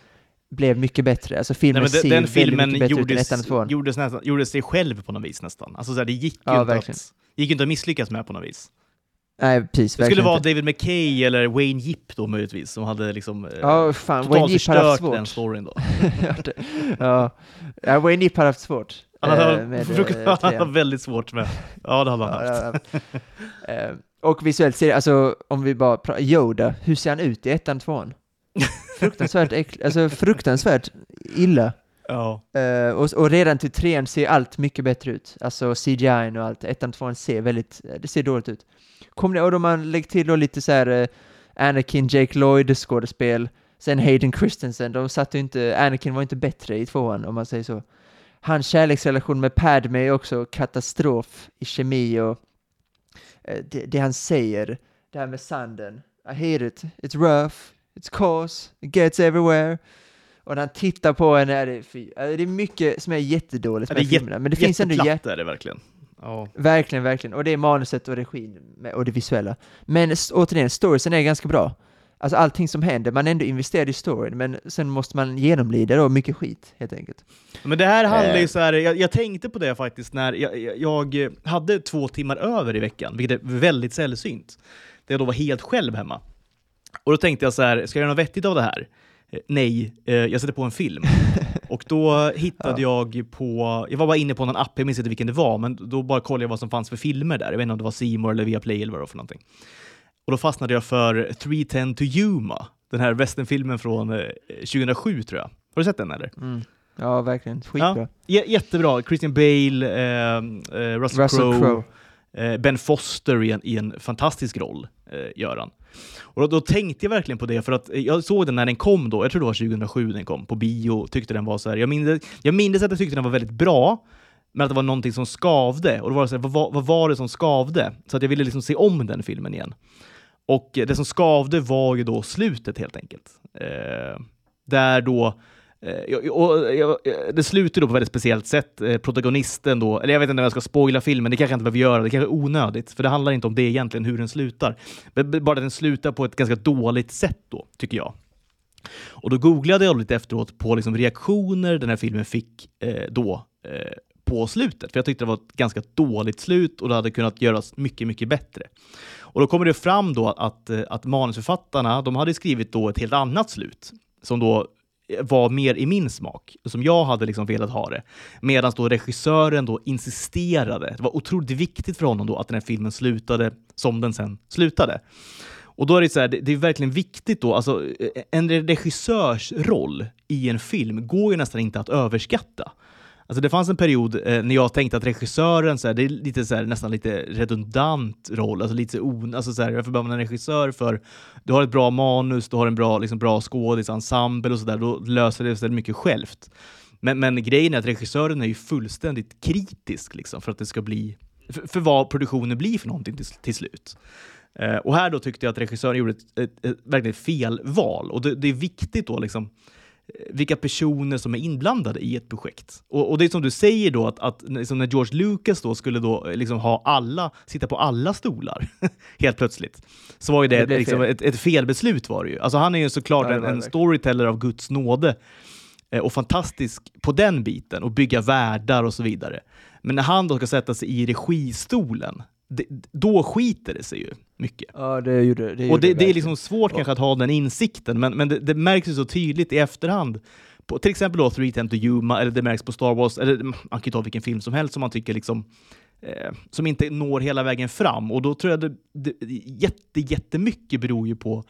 blev mycket bättre. Alltså filmen Nej, men ser den, den filmen mycket bättre ut än gjordes, gjordes, nästan, gjordes sig själv på något vis nästan. Alltså så här, det gick ju, Ja, inte verkligen. att, gick ju inte att misslyckas med på något vis. Nej, precis. Det skulle vara inte. David McKay eller Wayne Yip då möjligtvis, som hade liksom eh, Ja, fan. Wayne totalt haft förstört den svårt. storyn då. ja, ja. Wayne Yip hade haft svårt. Han hade, trean. väldigt svårt med. Ja, det hade han haft. Eh, Och visuellt ser alltså om vi bara pratar, Yoda, hur ser han ut i ettan, tvåan? Fruktansvärt äckligt, alltså fruktansvärt illa. Ja. Uh, och, och redan till trean ser allt mycket bättre ut. Alltså CGI och allt. Ettan, tvåan ser väldigt, eh, det ser dåligt ut. Kommer och då man lägger till då lite så här eh, Anakin, Jake Lloyd skådespel, sen Hayden Christensen, de satt ju inte, Anakin var inte bättre i tvåan om man säger så. Hans kärleksrelation med Padme är också katastrof i kemi och uh, det, det han säger, det här med sanden. I hate it, it's rough, it's coarse, it gets everywhere. Och när han tittar på henne är det, det är mycket som är jättedåligt med det är filmerna, men det finns ändå. Jätteplatt är det verkligen. Ja. Verkligen, verkligen. Och det är manuset och regin med- och det visuella. Men återigen, storiesen är ganska bra. Alltså allting som händer, man är ändå investerad i storyn, men sen måste man genomlida då mycket skit, helt enkelt. Men det här handlar ju Eh. så här, jag, jag tänkte på det faktiskt när jag, jag, jag hade två timmar över i veckan, vilket är väldigt sällsynt. Där jag då var helt själv hemma. Och då tänkte jag så här, ska jag göra något vettigt av det här? Eh, Nej, eh, jag sätter på en film. Och då hittade jag på, jag var bara inne på någon app, jag minns inte vilken det var, men då bara kollade jag vad som fanns för filmer där. Jag vet inte om det var More eller Viaplay eller vad det var för någonting. Och då fastnade jag för 310 to Yuma, den här westernfilmen från eh, 2007 tror jag. Har du sett den eller? Mm. Ja, verkligen. Skitbra. J- jättebra. Christian Bale, eh, eh, Russell, Russell Crowe. Crowe. Eh, ben Foster i en, i en fantastisk roll, eh, gör han. Och då, då, tänkte jag verkligen på det, för att eh, jag såg den när den kom då, jag tror det var 2007 den kom, på bio, tyckte den var så här, jag mindes jag mindes att jag tyckte den var väldigt bra, men att det var någonting som skavde. Och då var det så här, vad, vad, var det som skavde? Så att jag ville liksom se om den filmen igen. Och eh, det som skavde var ju då slutet helt enkelt. Eh, där då Eh, och eh, eh, det slutar då på ett väldigt speciellt sätt. Protagonisten då, eller jag vet inte om jag ska spoila filmen, det kanske jag inte behöver göra, det kanske är onödigt, för det handlar inte om det egentligen, hur den slutar. Bara att den slutar på ett ganska dåligt sätt då, tycker jag. Och då googlade jag lite efteråt på liksom reaktioner den här filmen fick eh, då eh, på slutet, för jag tyckte det var ett ganska dåligt slut och det hade kunnat göras mycket, mycket bättre. Och då kommer det fram då att, att manusförfattarna, de hade skrivit då ett helt annat slut som då var mer i min smak, som jag hade liksom velat ha det. Medan då regissören då insisterade, det var otroligt viktigt för honom då att den här filmen slutade som den sen slutade. Och då är det så här, det, är verkligen viktigt då, alltså en regissörs roll i en film går ju nästan inte att överskatta. Alltså det fanns en period eh, när jag tänkte att regissören, så här, det är lite så här, nästan lite redundant roll, alltså lite on, alltså så här, varför behöver man en regissör för? Du har ett bra manus, du har en bra, liksom, bra skådisensemble och sådär, då löser det sig mycket självt. Men, men grejen är att regissören är ju fullständigt kritisk liksom, för att det ska bli, för, för vad produktionen blir för någonting till, till slut. Eh, och här då tyckte jag att regissören gjorde ett, ett, ett verkligen fel och det, det är viktigt då liksom vilka personer som är inblandade i ett projekt. Och, och det är som du säger då, att, att liksom när George Lucas då skulle då liksom ha alla, sitta på alla stolar helt plötsligt, så var ju det, det liksom fel. ett, ett, felbeslut var det ju. Alltså han är ju såklart ja, en, en storyteller av Guds nåde eh, och fantastisk på den biten och bygga världar och så vidare. Men när han då ska sätta sig i registolen, det, då skiter det sig ju mycket. Ja, det gjorde det. och det, det är liksom svårt ja. kanske att ha den insikten, men, men det, det märks ju så tydligt i efterhand. På, till exempel då 310 to Yuma, eller det märks på Star Wars, eller man kan ju ta vilken film som helst som man tycker liksom eh, som inte når hela vägen fram. Och då tror jag det, det jätte, jättemycket beror ju på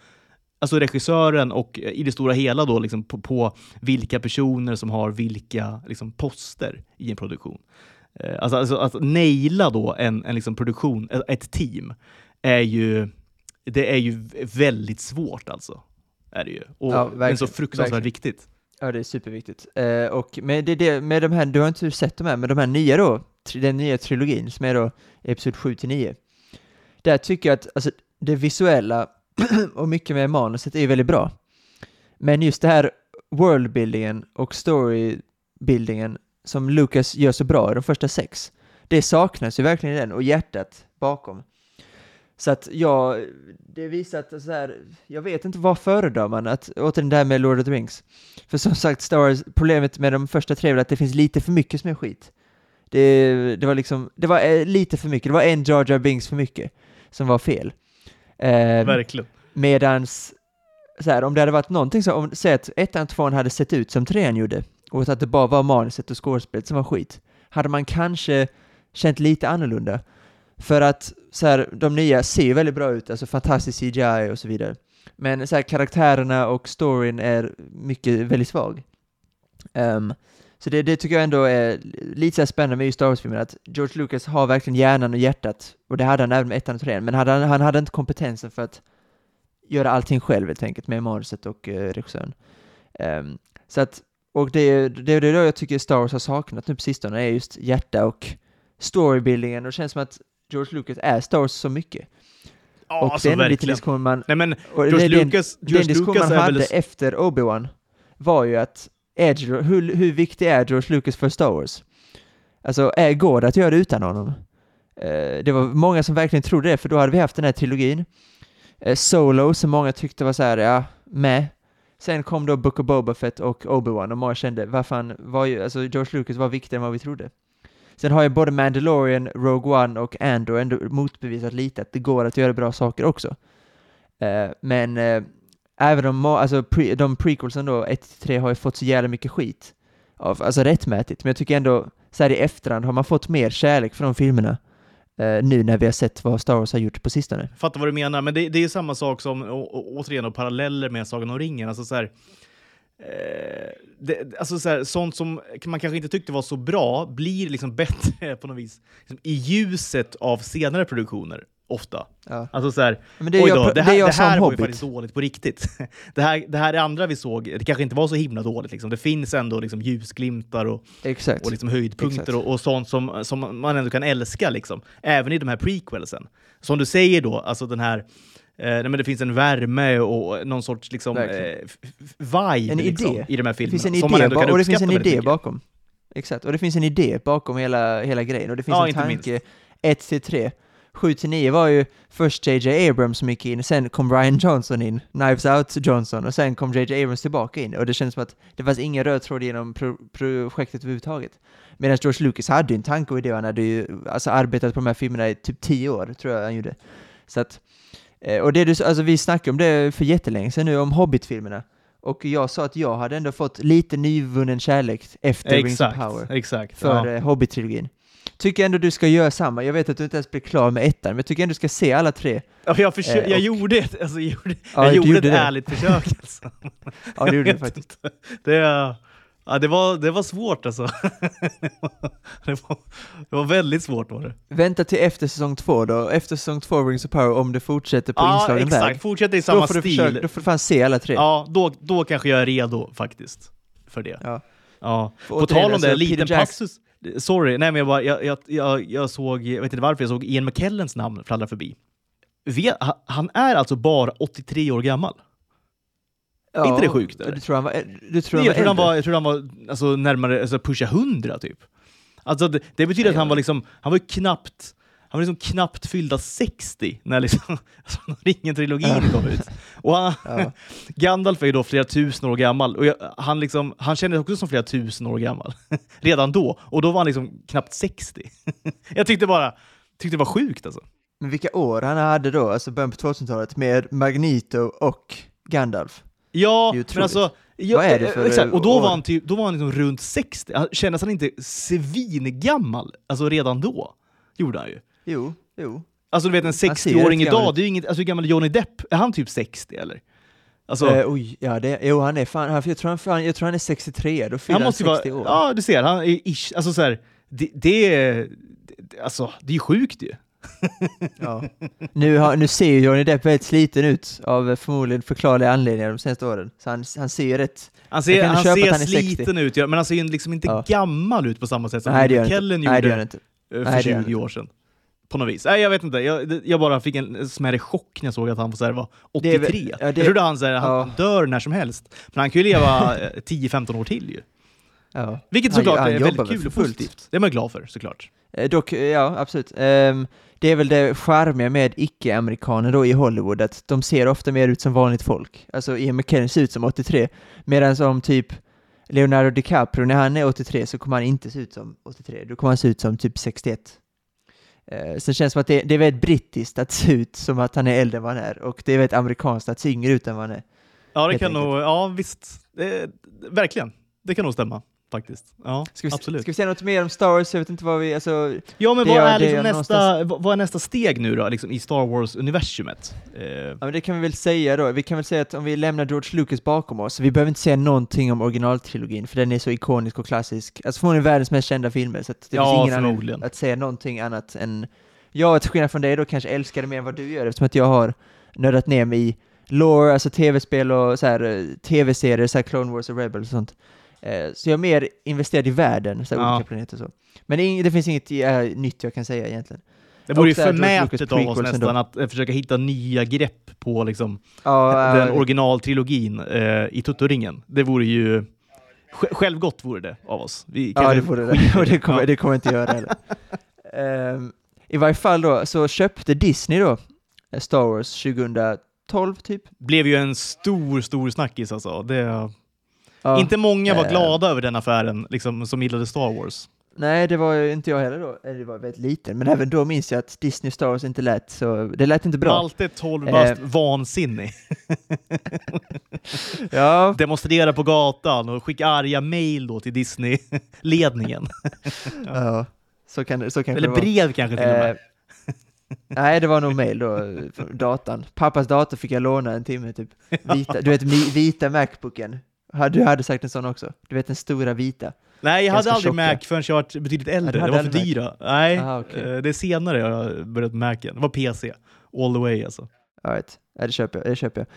alltså regissören och eh, i det stora hela då liksom på, på vilka personer som har vilka liksom, poster i en produktion. Eh, alltså, alltså att naila då en, en liksom produktion, ett team, är ju, det är ju väldigt svårt alltså. Är det ju. Och ja, men så fruktansvärt verkligen. viktigt. Ja, det är superviktigt. Eh, och med, det, det, med de här, du har inte sett de här, men de här nya då, den nya trilogin som är då episod 7 till 9. Där tycker jag att alltså, det visuella och mycket med manuset är väldigt bra. Men just det här worldbuildingen och storybuildingen som Lucas gör så bra i de första sex, det saknas ju verkligen i den och hjärtat bakom. Så att ja, det visar att så här, jag vet inte vad föredrar man, att, återigen det här med Lord of the Rings. För som sagt, Star Wars, problemet med de första tre är att det finns lite för mycket som är skit. Det, det var liksom, det var eh, lite för mycket, det var en Jar Jar Binks för mycket som var fel. Eh, Verkligen. Medans, så här, om det hade varit någonting så, om, säg att ettan och tvåan hade sett ut som trean gjorde, och att det bara var manuset och skådespelet som var skit, hade man kanske känt lite annorlunda. För att så här, de nya ser ju väldigt bra ut, alltså fantastisk CGI och så vidare. Men så här, karaktärerna och storyn är mycket, väldigt svag. Um, så det, det, tycker jag ändå är lite så spännande med just Star Wars-filmen, att George Lucas har verkligen hjärnan och hjärtat, och det hade han även med ettan och trean, men hade han, han hade inte kompetensen för att göra allting själv helt enkelt, med manuset och uh, regissören. Um, så att, och det, det, det är då jag tycker Star Wars har saknat nu på sistone, är just hjärta och storybuildingen, och det känns som att George Lucas är Star Wars så mycket. Ja, och alltså, den verkligen. diskussionen man... Nej, men George den, Lucas, George den diskussion man hade väl... efter Obi-Wan var ju att är, hur, hur viktig är George Lucas för Star Wars? Alltså, är, går det att göra det utan honom? Uh, det var många som verkligen trodde det, för då hade vi haft den här trilogin. Uh, Solo, som många tyckte var så här, ja, med. Sen kom då Book of Boba Fett och Obi-Wan och många kände, vad fan, var ju, alltså George Lucas var viktigare än vad vi trodde. Sen har ju både Mandalorian, Rogue One och Andor ändå motbevisat lite att det går att göra bra saker också. Uh, men uh, även om alltså, pre, de prequelsen då, 1-3, har ju fått så jävla mycket skit. Av, alltså rättmätigt, men jag tycker ändå, så här i efterhand har man fått mer kärlek för de filmerna. Uh, nu när vi har sett vad Star Wars har gjort på sistone. Fattar vad du menar, men det, det är samma sak som, å, återigen, och paralleller med Sagan om ringen. Alltså så här, eh, det, alltså så här, sånt som man kanske inte tyckte var så bra blir liksom bättre på något vis liksom, i ljuset av senare produktioner. Ofta. Ja. Alltså så här, Men det oj jag, då, det det här, är jag det här som var ju faktiskt dåligt på riktigt. Det här, det här andra vi såg, det kanske inte var så himla dåligt. Liksom. Det finns ändå liksom ljusglimtar och, Exakt. och liksom höjdpunkter och, och sånt som, som man ändå kan älska, liksom. även i de här prequelsen. Som du säger då, alltså den här Eh, nej, men det finns en värme och någon sorts liksom, eh, vibe En liksom, idé. i de här Det filmerna. finns en som man idé, ändå ba- kan och det finns en idé bakom. Exakt, och det finns en idé bakom hela, hela grejen. Och det finns Ja, en tanke, 1 till 3. 7 till 9 var ju först JJ Abrams som gick in, sen kom Ryan Johnson in, Knives Out Johnson, och sen kom JJ Abrams tillbaka in. Och det känns som att det fanns ingen röd tråd genom pro projektet överhuvudtaget. Medan George Lucas hade ju en tanke och idé, han hade ju alltså, arbetat på de här filmerna i typ 10 år, tror jag han gjorde. Så att, eh, och det du, alltså vi snackade om det för jättelänge sedan nu, om Hobbit-filmerna. Och jag sa att jag hade ändå fått lite nyvunnen kärlek efter Rings of Exakt, Power exakt. för ja. eh, Hobbit-trilogin. Tycker ändå du ska göra samma. Jag vet att du inte ens blir klar med ettan, men jag tycker ändå du ska se alla tre. Ja, jag, försö- eh, jag och- gjorde ett, alltså, jag gjorde, Ja, jag gjorde gjorde ett det. ärligt försök. Alltså. Ja, det gjorde Jag du faktiskt. Det, ja, det, var, det var svårt alltså. det, var, det var väldigt svårt var det. Vänta till efter säsong två då. Efter säsong två Rings of Power, om det fortsätter på Ja, inslagen exakt. väg. Fortsätter i Då samma får, du stil. försöka, då får du fan se alla tre. Ja, då, då kanske jag är redo faktiskt för det. Ja. Ja. På tal om det, en alltså, liten passus. Sorry, nej men jag, bara, jag, jag, jag, jag såg, jag vet inte varför, jag såg Ian McKellens namn fladdra förbi. Han- är alltså bara 83 år gammal. Ja, inte det sjukt, eller? Du tror han var, du tror han jag tror han var, jag tror han var alltså, närmare, alltså, pusha 100 typ. Alltså det, det betyder att Ja. han var liksom, han var knappt, han var liksom knappt fyllda 60 när liksom, alltså, Ringen-trilogin kom ut. Och han, Ja. Gandalf är ju då flera tusen år gammal och jag, han, liksom, han kändes också som flera tusen år gammal redan då. Och då var han liksom knappt 60. jag tyckte bara, tyckte det var sjukt alltså. Men vilka år han hade då, alltså början på 2000-talet, med Magneto och Gandalf? Ja, men alltså... Ja, Vad är det för, exakt. Och då år? var han, typ, då var han liksom runt 60. Han, kändes han inte svingammal? Alltså redan då? Gjorde han ju. Jo, jo. Alltså du vet en ser 60-åring rätt gammal idag, det är ju inget, alltså hur gammal är Johnny Depp? Är han typ 60 eller? Alltså, Eh, oj, ja det, jo han är fan, han- jag tror han, fan, jag tror han är 63, då fyller han han, måste ju 60 vara, år. ja du ser, han är ish, alltså så här, det, det är, det, alltså det är ju sjukt ju. Ja. Nu, har, nu ser ju Johnny Depp väldigt sliten ut av förmodligen förklarliga anledningar de senaste åren. Så han, han ser ju rätt... Han ser, han ser han är 60. sliten ut, men han ser ju liksom inte Ja. gammal ut på samma sätt som Nej Kellen gjorde eh, Nej, för det gör han 20 år sedan. På något vis. Nej, jag vet inte. Jag, jag bara fick en smärre chock när jag såg att han var är 83. väl- ja, det- Jag trodde han, så här, han ja. dör när som helst. Men han kan ju leva eh, 10-15 år till ju. Ja. Vilket Han- såklart han är jobbar väldigt väl kul och positivt. Det är man glad för såklart. Eh, Dock, eh, ja absolut. Ehm, det är väl det charmiga med icke-amerikaner då i Hollywood, att de ser ofta mer ut som vanligt folk. Alltså Ian McKellen ser ut som 83, medan som typ Leonardo DiCaprio, när han är 83 så kommer han inte se ut som 83, då kommer han se ut som typ 61. Eh, så det känns som att det, det är väldigt brittiskt att se ut som att han är äldre än vad han är, och det är väldigt amerikanskt att se yngre ut än vad han är. Ja, det kan enkelt. nog, ja visst. Det, verkligen. Det kan nog stämma faktiskt. Ja, Ska vi, absolut. ska vi säga något mer om Star Wars? Jag vet inte vad vi, alltså, Ja, men vad är, det liksom nästa, vad är nästa steg nu då, liksom, i Star Wars-universumet? Eh, Ja men det kan vi väl säga då, vi kan väl säga att om vi lämnar George Lucas bakom oss, vi behöver inte säga någonting om originaltrilogin, för den är så ikonisk och klassisk, alltså förmodligen världens mest kända filmer, så det Ja, finns ingen anledning att säga någonting annat än, jag till skillnad från dig då kanske älskar det mer än vad du gör, eftersom att jag har nördat ner mig i lore, alltså tv-spel och så här, eh, tv-serier, så här Clone Wars och Rebels och sånt. Eh, Så jag är mer investerad i världen, så här Ja. olika planeter och så. Men det, finns inget eh, nytt jag kan säga egentligen. det vore ju förmätet av oss nästan att eh, försöka hitta nya grepp på liksom, Ja, den eh, originaltrilogin eh, i Tuttoringen. Det vore ju... sj- Självgott vore det av oss. Vi Ja, det får det. Och det kommer, Ja. det kommer inte göra heller. Ehm, I varje fall då, så köpte Disney då Star Wars 2012 typ. blev ju en stor, stor snackis alltså. Det, Ja. Inte många var Eh. glada över den affären, liksom, som gillade Star Wars. Nej, det var inte jag heller då. Eller det var väldigt liten, men även då minns jag att Disney Star Wars inte lät så, det lät inte bra. Malte 12 bast, Eh. vansinnig. Ja, Demonstrera på gatan och skicka arga mail då till Disney-ledningen. ja. Så kan så kanske Eller det brev kanske till och med. Eh, nej, det var nog mail då, datan. Pappas dator fick jag låna en timme typ. Vita, du vet, vita Macbooken. Du hade sagt en sån också. Du vet den stora vita. Nej, jag Ganska hade aldrig tjocka. Mac förrän jag var betydligt äldre. hade det var för dyra. Nej, Aha, okej. eh, det är senare jag börjat med Macen. Det var PC. All the way alltså. All right. Ja, det köper jag. Det köper jag.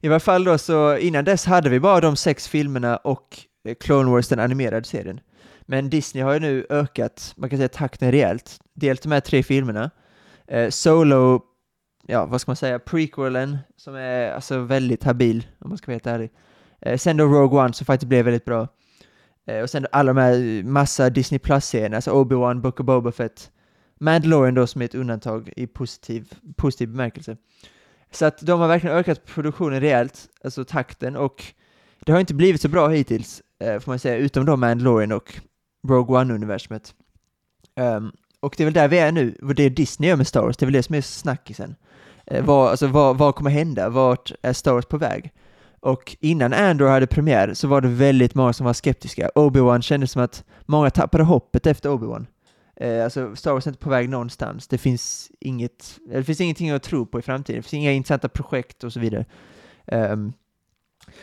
I varje fall då, så innan dess hade vi bara de sex filmerna och eh, Clone Wars, den animerade serien. Men Disney har ju nu ökat, man kan säga takten rejält. Dels de här tre filmerna. Eh, Solo, ja vad ska man säga, prequelen som är alltså väldigt habil om man ska vara helt ärlig. Eh, sen då Rogue One som faktiskt blev väldigt bra. Eh, och sen alla de här massa Disney Plus-serierna, alltså Obi-Wan, Book of Boba Fett. Mandalorian då som är ett undantag i positiv, positiv bemärkelse. Så att de har verkligen ökat produktionen rejält, alltså takten, och det har inte blivit så bra hittills, eh, får man säga, utom då Mandalorian och Rogue One-universumet. Ehm, och det är väl där vi är nu, vad det Disney gör med Star Wars, det är väl det som är snackisen. Eh, vad, alltså, vad, vad kommer hända? Vart är Star Wars på väg? Och innan Andor hade premiär så var det väldigt många som var skeptiska. Obi-Wan kändes som att många tappade hoppet efter Obi-Wan. Eh, alltså Star Wars är inte på väg någonstans. Det finns inget, det finns ingenting att tro på i framtiden. Det finns inga intressanta projekt och så vidare. Um,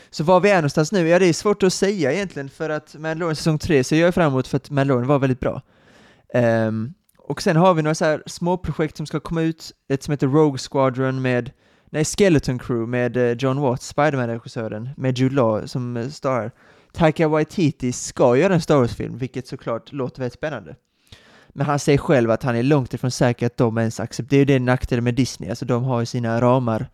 så var vi är någonstans nu? Ja, det är svårt att säga egentligen för att Mandalorian säsong 3 ser jag fram emot för att Mandalorian var väldigt bra. Um, och sen har vi några så här små projekt som ska komma ut. Ett som heter Rogue Squadron med, nej, Skeleton Crew med eh, John Watts, Spiderman-regissören, med Jude Law som eh, star. Taika Waititi ska göra en Star Wars-film, vilket såklart låter väldigt spännande. Men han säger själv att han är långt ifrån säker att de ens accepterar, det är ju det nackdelen med Disney, alltså de har ju sina ramar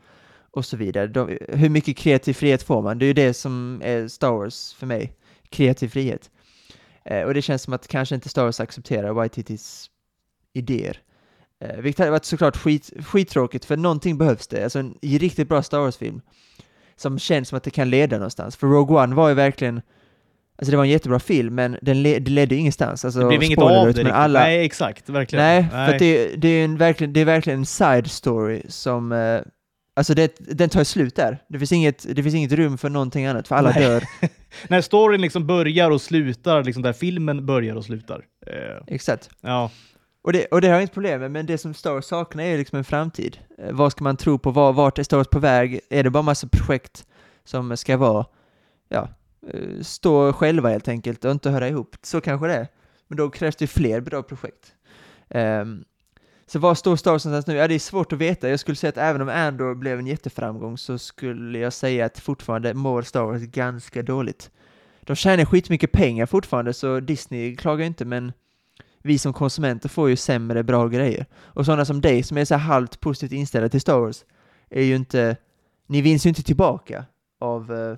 och så vidare. De, hur mycket kreativ frihet får man? Det är ju det som är Star Wars för mig, kreativ frihet. Eh, och det känns som att kanske inte Star Wars accepterar Waititis idéer. Eh, vilket hade varit såklart skit, skittråkigt, för någonting behövs det. Alltså en riktigt bra Star Wars-film som känns som att det kan leda någonstans. För Rogue One var ju verkligen Alltså det var en jättebra film, men den le det ledde ingenstans. Alltså, Det blev inget av det men alla, Nej, exakt. Verkligen. Nej, för att det, det, är en, verkligen, det är verkligen en side story som... Eh, alltså det, den tar slut där. Det finns, inget, det finns inget rum för någonting annat, för alla Nej. dör. När storyn liksom börjar och slutar, liksom där filmen börjar och slutar. Eh, Exakt. ja. Och det, och det har jag inte problem med, men det som Star Wars saknar är liksom en framtid. Eh, vad ska man tro på? Var, vart är Star Wars på väg? Är det bara massa projekt som ska vara, ja, eh, stå själva helt enkelt och inte höra ihop? Så kanske det är. Men då krävs det fler bra projekt. Um, så var står Star Wars någonstans nu? Ja, det är svårt att veta. Jag skulle säga att även om Andor blev en jätteframgång så skulle jag säga att fortfarande mår Star Wars ganska dåligt. De tjänar skitmycket pengar fortfarande, så Disney klagar inte, men vi som konsumenter får ju sämre bra grejer. Och sådana som dig som är så här halvt positivt inställda till Star Wars är ju inte, ni vinns ju inte tillbaka av uh,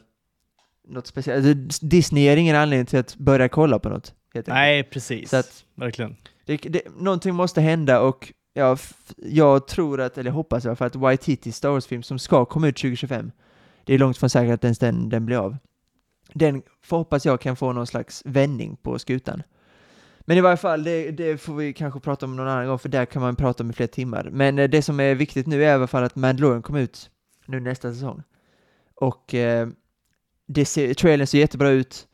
något speciellt. Alltså, Disney ger ingen anledning till att börja kolla på något. Nej, precis. Så att- Verkligen. Det, det, någonting måste hända och ja, jag tror att, eller jag hoppas i alla fall, att Waititi Star Wars-film som ska komma ut 2025, det är långt från säkert att ens den, den blir av. Den hoppas jag kan få någon slags vändning på skutan. Men i varje fall, det, det får vi kanske prata om någon annan gång, för där kan man prata om i flera timmar. Men eh, det som är viktigt nu är i alla fall att Mandalorian kommer ut nu nästa säsong. Och eh, det ser, trailern ser jättebra ut.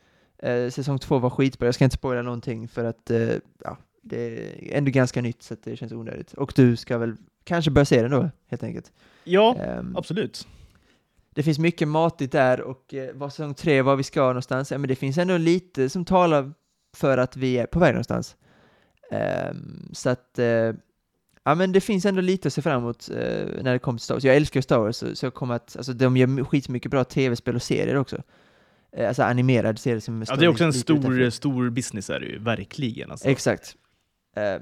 Eh, säsong två var skitbra, jag ska inte spoila någonting för att eh, ja, det är ändå ganska nytt så det känns onödigt. Och du ska väl kanske börja se den då, helt enkelt. Ja, Ehm, absolut. det finns mycket matigt där och eh, vad säsong tre, var vi ska någonstans, ja men det finns ändå lite som talar för att vi är på väg någonstans. Ehm, så att, eh, ja men det finns ändå lite att se fram emot eh, när det kommer till Star Wars. Jag älskar Star Wars, så, så jag kommer att, alltså de gör skitmycket bra tv-spel och serier också. Eh, alltså animerade serier som Ja, det är också en stor, utanför. stor business är det ju, verkligen. Alltså. Exakt.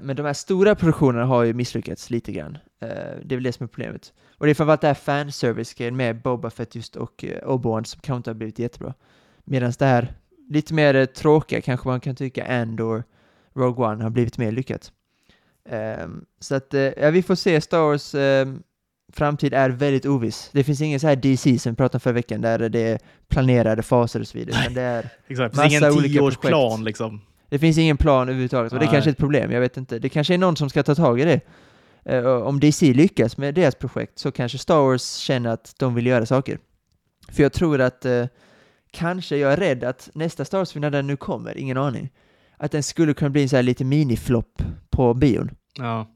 Men de här stora produktionerna har ju misslyckats lite grann. Det är väl det som är problemet. Och det är framförallt det här fanservice-grejen med Boba Fett just och Obi-Wan som kanske inte har blivit jättebra. Medan det här lite mer eh, tråkiga kanske man kan tycka Andor, Rogue One har blivit mer lyckat. Ehm, Så att, eh, ja vi får se, Star Wars ehm, framtid är väldigt oviss. Det finns ingen så här DC som vi pratade om förra veckan där det är planerade faser och så vidare. utan det är Exakt, Massa det finns ingen olika projekt. liksom. det finns ingen plan överhuvudtaget och det Nej. kanske är ett problem, jag vet inte. Det kanske är någon som ska ta tag i det. Och om DC lyckas med deras projekt så kanske Star Wars känner att de vill göra saker. För jag tror att, eh, kanske, jag är rädd att nästa Star Wars-film, när den nu kommer, ingen aning, att den skulle kunna bli en så här lite miniflopp på bion. Ja.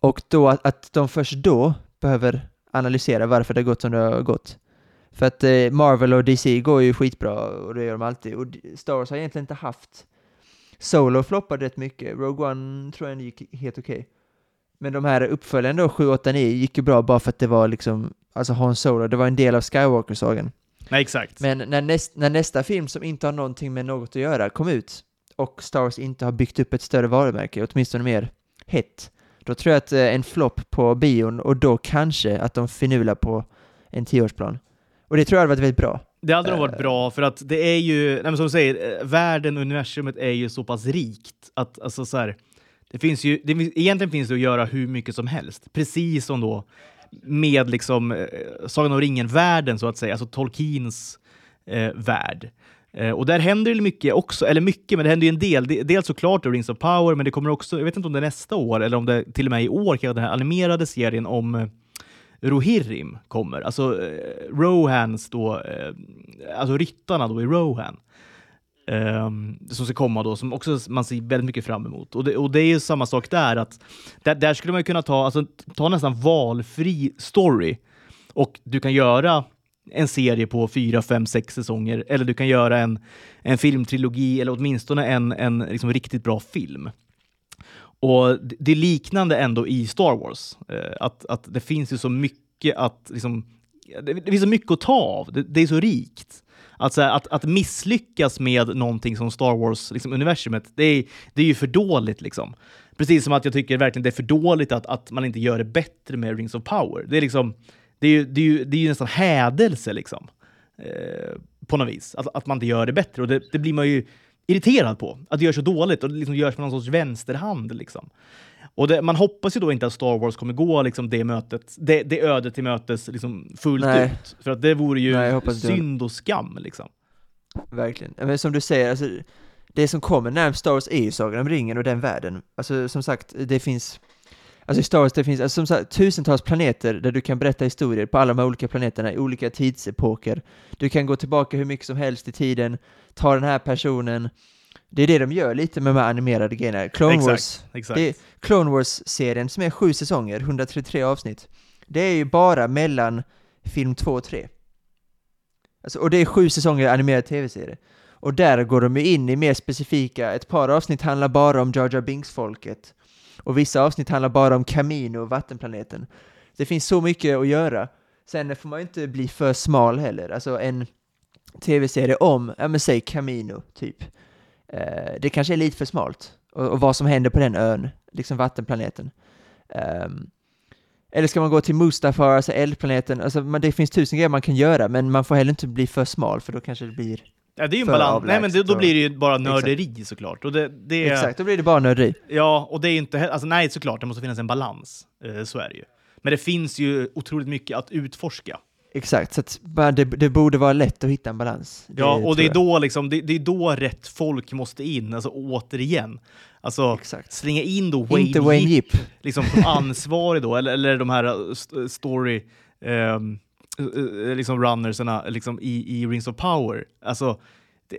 Och då att, att de först då behöver analysera varför det har gått som det har gått. För att eh, Marvel och DC går ju skitbra och det gör de alltid. Och Star Wars har egentligen inte haft... Solo floppade rätt mycket. Rogue One tror jag gick helt okej. Okay. Men de här uppföljarna då, 7, 8, 9, gick ju bra bara för att det var liksom, alltså Han Solo, det var en del av Skywalker-sagan. Nej, exakt. Men när, näst, när nästa film som inte har någonting med något att göra kom ut och Star Wars inte har byggt upp ett större varumärke, åtminstone mer hett, då tror jag att eh, en flopp på bion och då kanske att de finular på en tioårsplan. Och det tror jag hade varit väldigt bra. Det hade nog varit eh. bra, för att det är ju, nej som du säger, eh, världen och universumet är ju så pass rikt att alltså så här, det finns ju, det, egentligen finns det att göra hur mycket som helst. Precis som då med liksom eh, Sagan om ringen-världen så att säga, alltså Tolkiens eh, värld. Eh, och där händer det mycket också, eller mycket, men det händer ju en del. Dels såklart Rings of Power, men det kommer också, jag vet inte om det är nästa år eller om det till och med i år, kanske den här animerade serien om eh, Rohirrim kommer. Alltså eh, Rohans då, eh, alltså ryttarna då i Rohan. Um, som ska komma då, som också man ser väldigt mycket fram emot. Och det, och det är ju samma sak där, att där, där skulle man kunna ta, alltså, ta nästan valfri story och du kan göra en serie på fyra, fem, sex säsonger eller du kan göra en, en filmtrilogi eller åtminstone en, en liksom riktigt bra film. Och det är liknande ändå i Star Wars, eh, att, att det finns ju så mycket att liksom, det, det finns så mycket att ta av. Det, det är så rikt. Att, här, att, att misslyckas med någonting som Star Wars-universumet, liksom, det, är, det är ju för dåligt. Liksom. Precis som att jag tycker verkligen det är för dåligt att, att man inte gör det bättre med Rings of Power. Det är, liksom, det är, ju, det är, ju, det är ju nästan hädelse liksom. Eh, på något vis. Att, att man inte gör det bättre. Och det, det blir man ju irriterad på. Att det görs så dåligt och det liksom görs med någon sorts vänsterhand. Liksom. Och det, man hoppas ju då inte att Star Wars kommer gå liksom det, mötet, det, det ödet till mötes liksom fullt Nej. ut. För att det vore ju Nej, synd och skam. Liksom. Verkligen. Men som du säger, alltså, det som kommer närmast Star Wars är ju Sagan om ringen och den världen. Alltså som sagt, det finns Alltså i Star Wars det finns alltså, som sagt, tusentals planeter där du kan berätta historier på alla de här olika planeterna i olika tidsepoker. Du kan gå tillbaka hur mycket som helst i tiden, ta den här personen, det är det de gör lite med de här animerade grejerna. Clone exakt, Wars, exakt. Det är Clone Wars-serien som är sju säsonger, 133 avsnitt. Det är ju bara mellan film 2 och 3. Alltså, och det är sju säsonger animerad tv-serie. Och där går de ju in i mer specifika, ett par avsnitt handlar bara om Jar Jar Binks-folket. Och vissa avsnitt handlar bara om Camino, vattenplaneten. Det finns så mycket att göra. Sen får man ju inte bli för smal heller. Alltså en tv-serie om, ja men säg Camino, typ. Eh, det kanske är lite för smalt. Och, och, vad som händer på den ön, liksom vattenplaneten. Um, eller ska man gå till Mustafar, alltså eldplaneten, alltså man, det finns tusen grejer man kan göra, men man får heller inte bli för smal, för då kanske det blir Ja, det är ju en balans. Nej, men det, då blir det ju bara nörderi exakt. såklart. Och det, det är, exakt, då blir det bara nörderi. Ja, och det är inte alltså nej såklart, det måste finnas en balans. Eh, så är det ju. Men det finns ju otroligt mycket att utforska. Exakt, så att det, det borde vara lätt att hitta en balans. Det, ja, och det är, då liksom, det, det, är då rätt folk måste in, alltså återigen. Alltså Exakt. slänga in då Wayne, Inte Wayne Yip, liksom som ansvarig då, eller, eller de här uh, story um, liksom runnerserna liksom i, i Rings of Power. Alltså, det,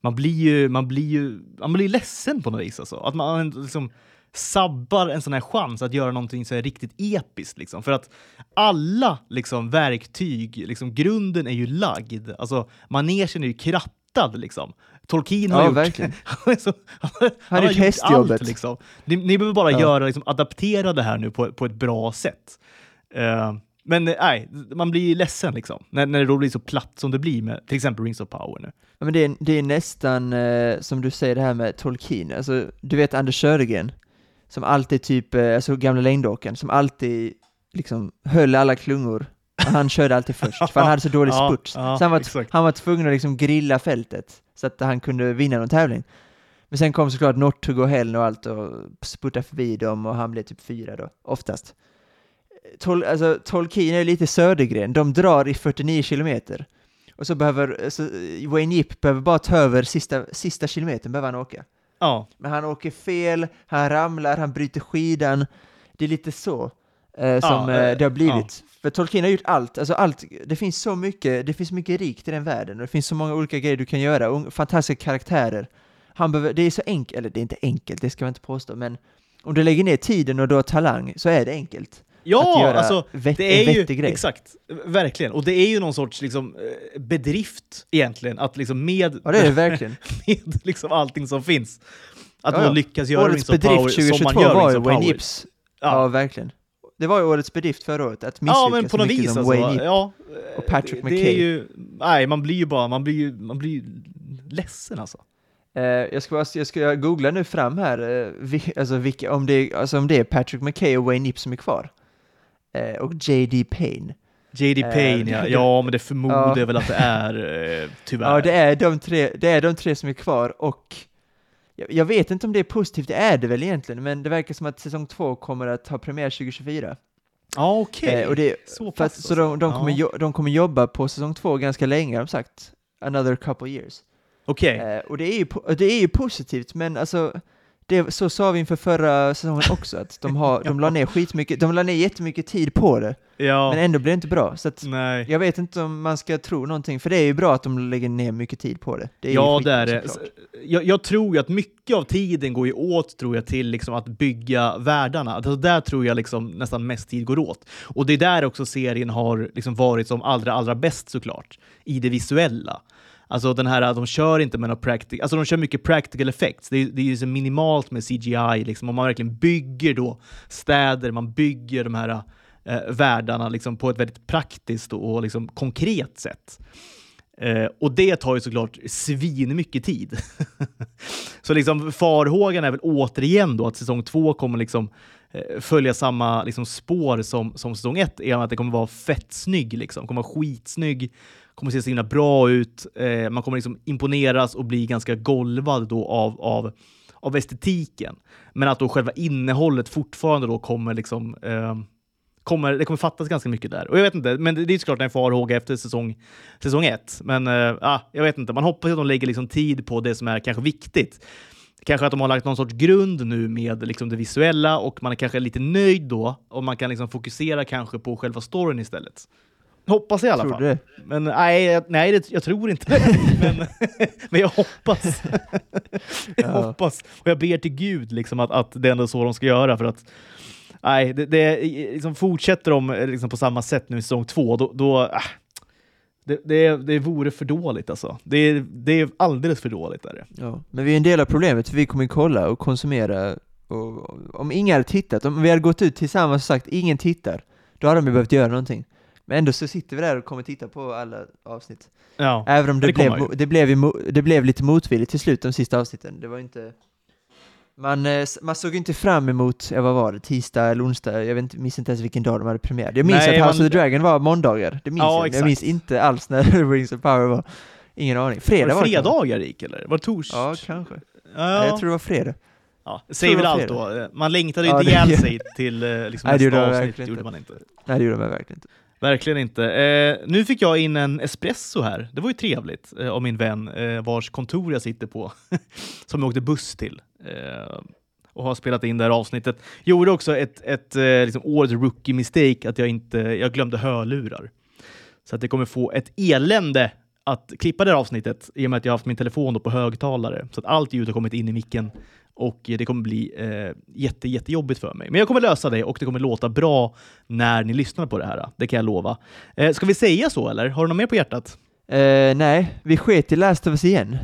man blir ju, man blir ju, man blir ledsen på något vis alltså. Att man liksom sabbar en sån här chans att göra någonting så här riktigt episkt. Liksom. För att alla liksom, verktyg, liksom, grunden är ju lagd. Alltså, manegen är ju krattad. Liksom. Tolkien har ja, gjort... Verkligen. han, så, han, han, han har gjort allt. Liksom. Ni, ni behöver bara ja. göra, liksom, adaptera det här nu på, på ett bra sätt. Uh, men nej, man blir ledsen liksom, när, när det då blir så platt som det blir med till exempel Rings of Power nu. Ja, men det, är, det är nästan eh, som du säger det här med Tolkien, alltså, du vet Anders Södergren, som alltid typ, eh, alltså gamla längdåkaren, som alltid liksom höll alla klungor. Han körde alltid först, för han hade så dålig ja, spurt. Ja, så han var, han var tvungen att liksom grilla fältet, så att han kunde vinna någon tävling. Men sen kom såklart Northug och Hell och allt och spurtade förbi dem och han blev typ fyra då, oftast. Tol, alltså, Tolkien är lite Södergren, de drar i 49 kilometer. Och så behöver, alltså, Wayne Yip behöver bara ta över sista, sista kilometern, behöver han åka. Ja. Men han åker fel, han ramlar, han bryter skidan. Det är lite så eh, som ja, eh, det har blivit. Ja. För Tolkien har gjort allt, alltså allt, det finns så mycket, det finns mycket rikt i den världen och det finns så många olika grejer du kan göra, fantastiska karaktärer. Han behöver, det är så enkelt, eller det är inte enkelt, det ska man inte påstå, men om du lägger ner tiden och du har talang så är det enkelt. Ja, att göra alltså, vett, det är en ju, vettig grej. exakt, verkligen. Och det är ju någon sorts liksom, eh, bedrift egentligen, att liksom med, Ja, det är det verkligen. med liksom allting som finns, att Ja, man lyckas göra Årets bedrift Power som 2022 man gör var ju Wayne Power. Ips. Ja. Ja. verkligen. Det var ju årets bedrift förra året, att misslyckas Ja, men på något vis som alltså. Wayne. Ja, och Patrick det, det McKay. är ju, nej, man blir ju bara, man blir ju, man blir ju ledsen alltså. Eh, jag, ska bara, jag ska googla nu fram här, eh, vi, alltså, vilka, om, det, alltså om det är Patrick McKay och Wayne Ip som är kvar. Eh, och J.D. Payne. JD Eh, Payne, ja. ja, men det förmodar Ja. jag väl att det är, eh, tyvärr. Ja, det är, de tre, det är de tre som är kvar och jag, vet inte om det är positivt, det är det väl egentligen, men det verkar som att säsong två kommer att ha premiär 2024. Ja, okej. Eh, och det, Så för att, pass så de, de, alltså. kommer Ja. jo, de kommer jobba på säsong två ganska länge, har de sagt. Another couple years. Okej. Eh, och det är, ju, det är ju positivt, men alltså, det, så sa vi inför förra säsongen också, att de, har, de la ner skitmycket, de la ner jättemycket tid på det, Ja. men ändå blev det inte bra. Så jag vet inte om man ska tro någonting, för det är ju bra att de lägger ner mycket tid på det. det är Ja, det är det. Jag, jag tror ju att mycket av tiden går ju åt tror jag, till liksom att bygga världarna. Alltså där tror jag liksom nästan mest tid går åt. Och det är där också serien har liksom varit som allra, allra bäst såklart, i det visuella. Alltså den här, de kör inte med något practical, alltså de kör mycket practical effects. Det är, det är ju så minimalt med CGI, liksom, Om man verkligen bygger då städer, man bygger de här eh, världarna liksom, på ett väldigt praktiskt och liksom, konkret sätt. Eh, och det tar ju såklart svin mycket tid. så liksom farhågan är väl återigen då att säsong två kommer liksom eh, följa samma liksom, spår som, som säsong ett, är att det kommer vara fett snygg, liksom. kommer vara skitsnygg, kommer se så himla bra ut, eh, man kommer liksom imponeras och bli ganska golvad då av, av, av estetiken. Men att då själva innehållet fortfarande då kommer liksom eh, kommer, det kommer fattas ganska mycket där. Och jag vet inte, men det, det är såklart en farhåga efter säsong, säsong ett. Men äh, jag vet inte, man hoppas att de lägger liksom tid på det som är kanske viktigt. Kanske att de har lagt någon sorts grund nu med liksom det visuella och man är kanske lite nöjd då och man kan liksom fokusera kanske på själva storyn istället. Hoppas i alla Tror fall. du? Men nej, jag, nej det, jag tror inte men, men jag hoppas. jag Ja. hoppas. Och jag ber till Gud liksom att, att det är ändå så de ska göra. För att nej, det, det, liksom fortsätter de liksom på samma sätt nu i säsong två, då, då ah, det, det, det vore för dåligt alltså. Det, är- det är alldeles för dåligt. Är det. Ja, men vi är en del av problemet, för vi kommer kolla och konsumera, och om ingen hade tittat, om vi hade gått ut tillsammans och sagt ingen tittar, då hade de ju behövt göra någonting. Men ändå så sitter vi där och kommer titta på alla avsnitt. Ja. Även om det, det blev, man det, blev, ju det blev lite motvilligt till slut de sista avsnitten. Det var inte... Man, eh, man såg inte fram emot, vad var det, tisdag eller onsdag, jag vet inte, minns inte ens vilken dag de hade premiär. Jag minns Nej, att House man- of the Dragon var måndagar, det minns Ja, jag. men Jag minns exakt. inte alls när Rings of Power var. Ingen aning. Fredag Var var det det kanske? fredagar det gick eller? Var det torsdag? Ja, kanske. Ja, Ja. Jag tror det var fredag. ja. det säger väl det var allt då. Man längtade ju Ja, inte det- ihjäl sig till eh, liksom, Nej, det nästa gjorde man avsnitt. gjorde man inte. Nej, det gjorde de verkligen inte. Verkligen inte. Eh, nu fick jag in en espresso här. Det var ju trevligt eh, av min vän eh, vars kontor jag sitter på, som jag åkte buss till. Eh, och har spelat in det här avsnittet. Gjorde också ett, ett eh, liksom årets rookie mistake att jag inte jag glömde hörlurar. Så att det kommer få ett elände att klippa det här avsnittet i och med att jag har haft min telefon då på högtalare. Så att allt ljud har kommit in i micken och det kommer bli eh, jätte, jättejobbigt för mig. Men jag kommer lösa det och det kommer låta bra när ni lyssnar på det här. Det kan jag lova. Eh, ska vi säga så eller? Har du något mer på hjärtat? Eh, nej, vi sket i Last of Us igen.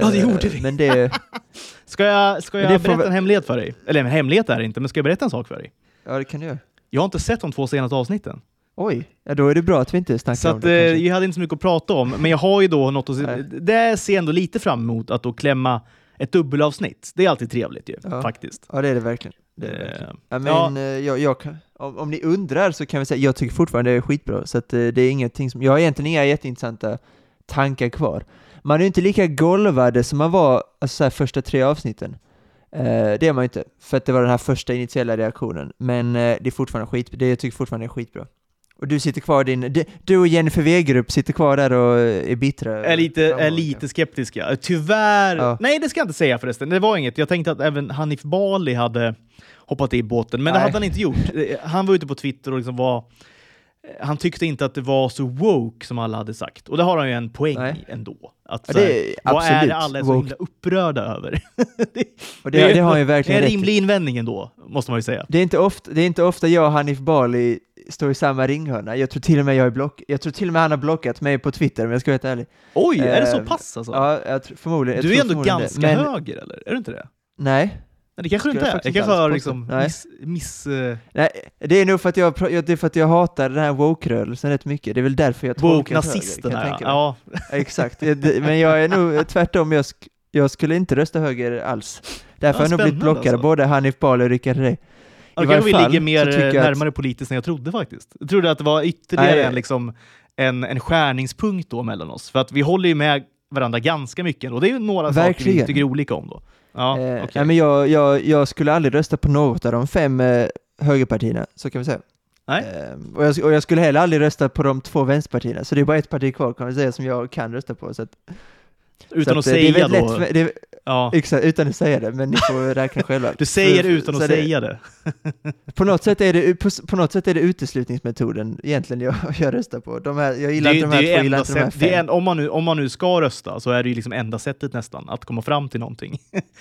Ja, det Eh, gjorde vi. Men det, Ska jag, ska jag berätta väl- en hemlighet för dig? Eller en hemlighet är det inte, men ska jag berätta en sak för dig? ja det kan du göra. Jag har inte sett de två senaste avsnitten. Oj, ja, då är det bra att vi inte snackar Så om det eh, kanske. jag hade inte så mycket att prata om, men jag har ju då något att. Det ser jag ändå lite fram emot, att då klämma ett dubbelavsnitt. Det är alltid trevligt ju, Ja. faktiskt. Ja det är det verkligen. Det är det Eh, verkligen. Ja, men ja. eh, jag, jag kan, om, om ni undrar så kan vi säga, jag tycker fortfarande det är skitbra, så att eh, det är ingenting som, jag har egentligen inga jätteintressanta tankar kvar. Man är ju inte lika golvade som man var alltså, så här, första tre avsnitten. Eh, det är man ju inte, för att det var den här första initiella reaktionen. Men eh, det är fortfarande skit, det jag tycker fortfarande är skitbra. Och du sitter kvar i din, du, och Jennifer Wegerup sitter kvar där och är bittra. är lite, är lite skeptiska. Tyvärr, Ja. nej det ska jag inte säga förresten. Det var inget. Jag tänkte att även Hanif Bali hade hoppat i båten, men det Nej. hade han inte gjort. Han var ute på Twitter och liksom var han tyckte inte att det var så woke som alla hade sagt. Och det har han ju en poäng Nej. ändå. Att, Ja, det är vad är absolut det alla är så woke. himla upprörda över? det, Och det, det har han ju det är verkligen en rimlig invändning ändå, måste man ju säga. Det är, inte ofta, det är inte ofta jag och Hanif Bali står i samma ringhörna. Jag tror till och med jag är block, jag tror till och med han har blockat mig på Twitter om jag ska vara helt ärlig. Oj, är det så Eh, pass alltså? Ja, jag tror, förmodligen. du är tror ändå ganska det. Men, höger, eller? Är du inte det? Nej, Nej, det kanske du inte är. Jag kanske har liksom miss... miss eh, nej, det är nog för att jag, det är för att jag hatar den här woke-rörelsen rätt mycket. Det är väl därför jag Woke-nazisterna, jag ja. ja. Exakt, men jag är nog tvärtom, jag, sk- jag skulle inte rösta höger alls. Därför Ja, har jag nog blivit blockad alltså. både Hanif Bali och Rickard Herrey. Vi varje fall ligger mer jag att- närmare politiskt än jag trodde faktiskt. Jag trodde att det var ytterligare Nej. en, liksom, en, en skärningspunkt då mellan oss. För att vi håller ju med varandra ganska mycket och det är ju några saker vi Verkligen. tycker olika om då. Ja, Eh, okej. nej, men jag, jag, jag skulle aldrig rösta på något av de fem eh, högerpartierna, så kan vi säga. Nej. Eh, och, jag, och jag skulle heller aldrig rösta på de två vänsterpartierna, så det är bara ett parti kvar kan man säga som jag kan rösta på. Så att, Utan att att, eh, det säga väldigt då. lätt det ja. Exakt, utan att säga det, men ni får räkna själva. Du säger För- utan så att det- säga det. På något sätt är det, på, på något sätt är det uteslutningsmetoden egentligen jag, jag röstar på. De här, jag gillar Det, inte de det här är två, gillar enda inte de här det fem. en, om, man nu, om man nu ska rösta så är det ju liksom enda sättet nästan att komma fram till någonting.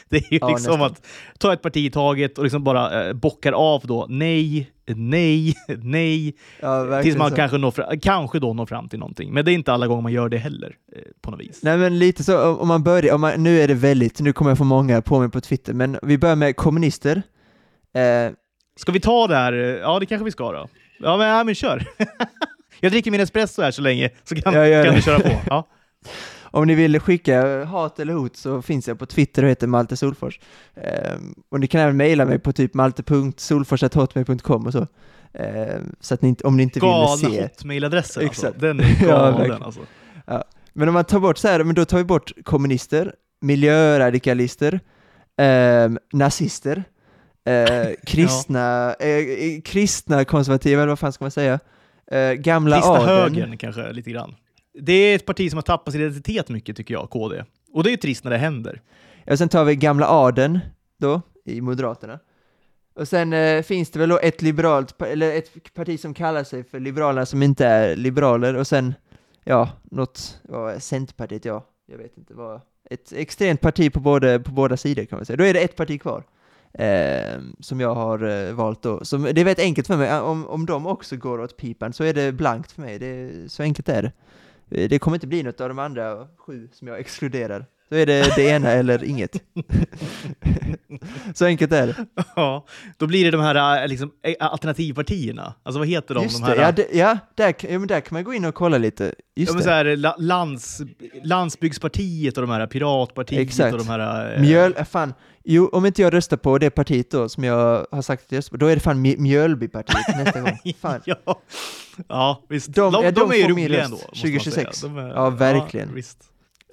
det är ju Ja, liksom nästan. att ta ett parti i taget och liksom bara eh, bockar av då nej, nej, nej, Ja, tills man så. kanske, når, fra- kanske då når fram till någonting. Men det är inte alla gånger man gör det heller eh, på något vis. Nej men lite så, om- man börjar, om man, nu är det väldigt, nu kommer jag få många på mig på Twitter, men vi börjar med kommunister. Eh, Ska vi ta det här? Ja, det kanske vi ska då. Ja, men, ja, men kör. jag dricker min espresso här så länge så kan, kan vi köra på. Ja. om ni vill skicka hat eller hot så finns jag på Twitter och heter Malte Solfors. Eh, och ni kan även mejla mig på typ malte.solfors.hotmail.com och så. Eh, så att ni inte, om ni inte vill Galna se. hotmailadressen alltså. Den är Ja, galen verkligen. alltså. Men om man tar bort så här, men då tar vi bort kommunister, miljöradikalister, eh, nazister, eh, kristna, eh, kristna konservativa, eller vad fan ska man säga? Eh, gamla Kristna adeln. högern kanske lite grann. Det är ett parti som har tappat sin identitet mycket tycker jag, KD. Och det är ju trist när det händer. Och sen tar vi gamla adeln då, i Moderaterna. Och sen eh, finns det väl då ett liberalt, eller ett parti som kallar sig för Liberalerna som inte är liberaler, och sen, ja, något, vad är Centerpartiet, ja, jag vet inte vad, ett extremt parti på, både, på båda sidor kan man säga. Då är det ett parti kvar. Eh, som jag har eh, valt då. Som, det är väldigt enkelt för mig, om, om de också går åt pipan så är det blankt för mig, det, så enkelt är det. Eh, Det kommer inte bli något av de andra sju som jag exkluderar. Då är det det ena eller inget. så enkelt är det. Ja, då blir det de här äh, liksom, äh, alternativpartierna. Alltså vad heter de? Just de här, det, ja, det, ja, där, ja, men där kan man gå in och kolla lite. ja, Just men det. så här, la, lands, landsbygdspartiet och de här piratpartiet Exakt. och de här... äh, Mjöl, fan, jo, om inte jag röstar på det partiet då, som jag har sagt att jag röstar på, då är det fan Mj- Mjölbypartiet nästa gång. Fan. ja. ja, visst. De- De, ja, de, de är ju roliga ändå. måste man 2026. säga. De är, Ja, verkligen. visst.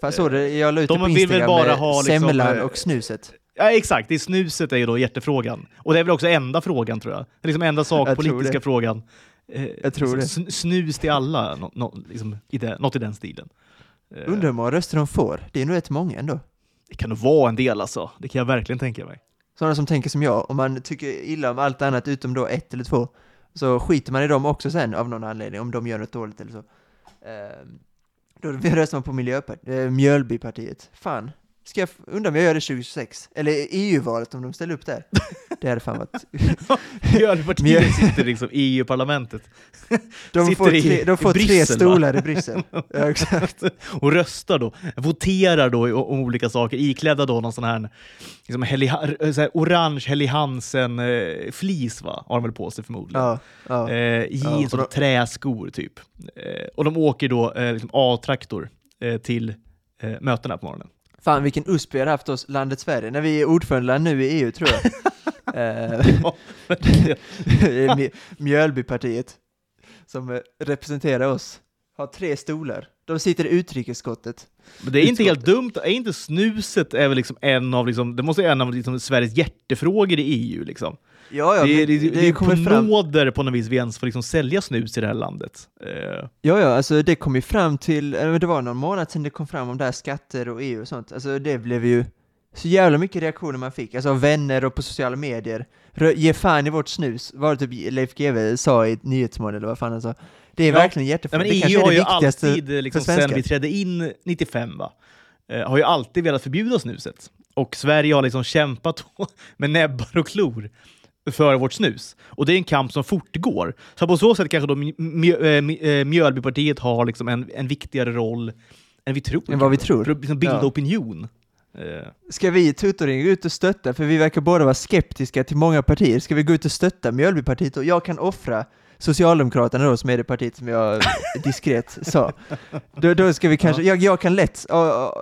Fan så det, jag la ut det De på vill väl Instagram bara med ha liksom, semlan eh, och snuset. Ja, exakt. Det är snuset är ju då hjärtefrågan. Och det är väl också enda frågan, tror jag. Det är liksom enda sakpolitiska det. frågan. Eh, Jag tror liksom, sn- Snus till alla, nå, nå, liksom, i det, något i den stilen. Eh, Undrar hur många röster de får. Det är nog rätt många ändå. Det kan nog vara en del alltså. Det kan jag verkligen tänka mig. Sådana som tänker som jag, om man tycker illa om allt annat utom då ett eller två, så skiter man i dem också sen av någon anledning, om de gör något dåligt eller så. Ehm, då röstar man på Miljöpartiet, eh, Mjölbypartiet. Fan, ska jag, undrar om jag gör det 2026? Eller EU-valet om de ställer upp där? Det hade fan varit... Miljöpartiet sitter liksom i EU-parlamentet De Sitter får, i- tre, de får tre Bryssel, va? stolar i Bryssel. Ja, exakt. och röstar då, voterar då om olika saker, iklädda då någon sån här, liksom Helly, så här orange Helly Hansen-flis va? Har de väl på sig förmodligen. Ja, ja. Eh, jeans och och träskor typ. Eh, och de åker då eh, liksom A-traktor eh, till eh, mötena på morgonen. Fan vilken USP vi hade haft oss, landet Sverige, när vi är ordförandeland nu i EU tror jag. Eh, Mj- Mjölbypartiet, som eh, representerar oss, har tre stolar. De sitter i utrikesutskottet. Men det är inte helt Utskottet. dumt. Är inte snuset är väl liksom en av, liksom, det måste vara en av liksom Sveriges hjärtefrågor i EU. Liksom. Ja, ja, det, det, det, det kommer fram. nåder på något vis vi ens får liksom sälja snus i det här landet. Eh, Ja, ja, alltså det kom ju fram till, eller det var någon månad sedan det kom fram om det här skatter och EU och sånt. Alltså det blev ju så jävla mycket reaktioner man fick, alltså av vänner och på sociala medier. Ge fan i vårt snus, var det typ Leif GW sa i ett nyhetsmål eller vad fan han sa. Det är Ja. verkligen Nej, jättefint. men EU är har ju alltid, eh, liksom, sen vi trädde in 95, va? Eh, har ju alltid velat förbjuda snuset. Och Sverige har liksom kämpat med näbbar och klor för vårt snus. Och det är en kamp som fortgår. Så på så sätt kanske då eh, eh, Mjölbypartiet har liksom en, en viktigare roll än vi tror. Än vad vi tror. För att liksom bilda Ja. opinion. Eh, Ska vi Tutoring gå ut och stötta? För vi verkar båda vara skeptiska till många partier. Ska vi gå ut och stötta Mjölbypartiet? Och jag kan offra Socialdemokraterna då, som är det partiet som jag diskret sa. Då, då ska vi kanske, jag, jag kan lätt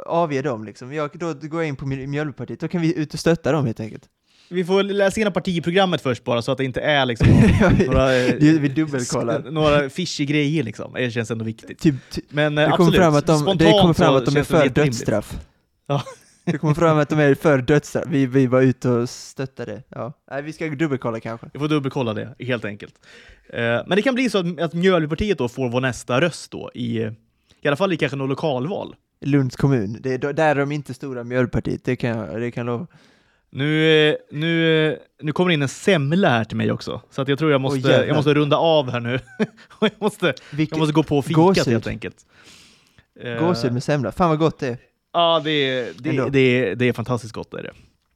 avge dem liksom. Jag, då går jag in på Mjöl- Mjölbypartiet, då kan vi ut och stötta dem helt enkelt. Vi får läsa igenom partiprogrammet först bara, så att det inte är liksom några, eh, vi dubbelkollar. några fishy grejer. Liksom. Det känns ändå viktigt. Typ, ty, Men eh, det kommer absolut, fram att de, det kommer fram att de är för dödsstraff. Ja. Det kommer fram att de är för dödsstraff. Vi, vi var ute och stöttade. Ja. Nej, vi ska dubbelkolla kanske. Vi får dubbelkolla det, helt enkelt. Eh, men det kan bli så att, att Mjölbypartiet då får vår nästa röst då, i, eh, i alla fall i kanske något lokalval. Lunds kommun, det är, där är de inte stora Mjölbypartiet, det kan jag, det kan jag lova. Nu, nu, nu kommer det in en semla här till mig också, så att jag tror jag måste, jävlar. jag måste runda av här nu. Jag, måste, Vilket, jag måste gå på fikat helt enkelt. Gåshud med semla, fan vad gott det är. Ja, det, det, det, det är fantastiskt gott. Är det.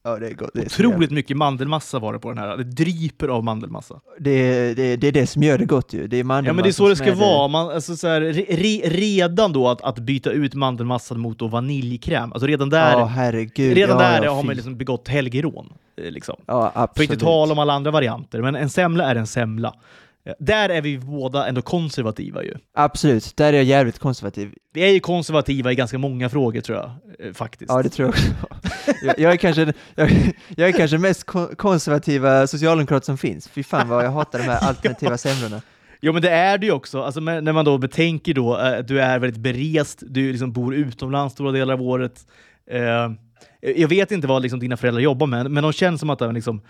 Ja, det är gott. Det är, Otroligt mycket mandelmassa var det på den här. Det dryper av mandelmassa. det, det, det är det som gör det gott ju. Det är Ja, mandelmassa men det är så det ska vara. Man, alltså, så här, re, re, redan då att, att byta ut mandelmassan mot då vaniljkräm, alltså redan där, Ja, herregud. redan ja, där ja, har man liksom begått helgerån. eh, Liksom. Ja, För absolut. inte tala om alla andra varianter, men en semla är en semla. Där är vi båda ändå konservativa ju. Absolut, där är jag jävligt konservativ. Vi är ju konservativa i ganska många frågor tror jag, eh, faktiskt. Ja, det tror jag också. jag, jag, är kanske, jag, jag är kanske mest kon- konservativa socialdemokrat som finns. Fy fan vad jag hatar de här alternativa semlorna. Jo men det är det ju också, alltså, när man då betänker då, eh, du är väldigt berest, du liksom bor utomlands stora delar av året. Eh, jag vet inte vad liksom, dina föräldrar jobbar med, men de känns som att de, liksom,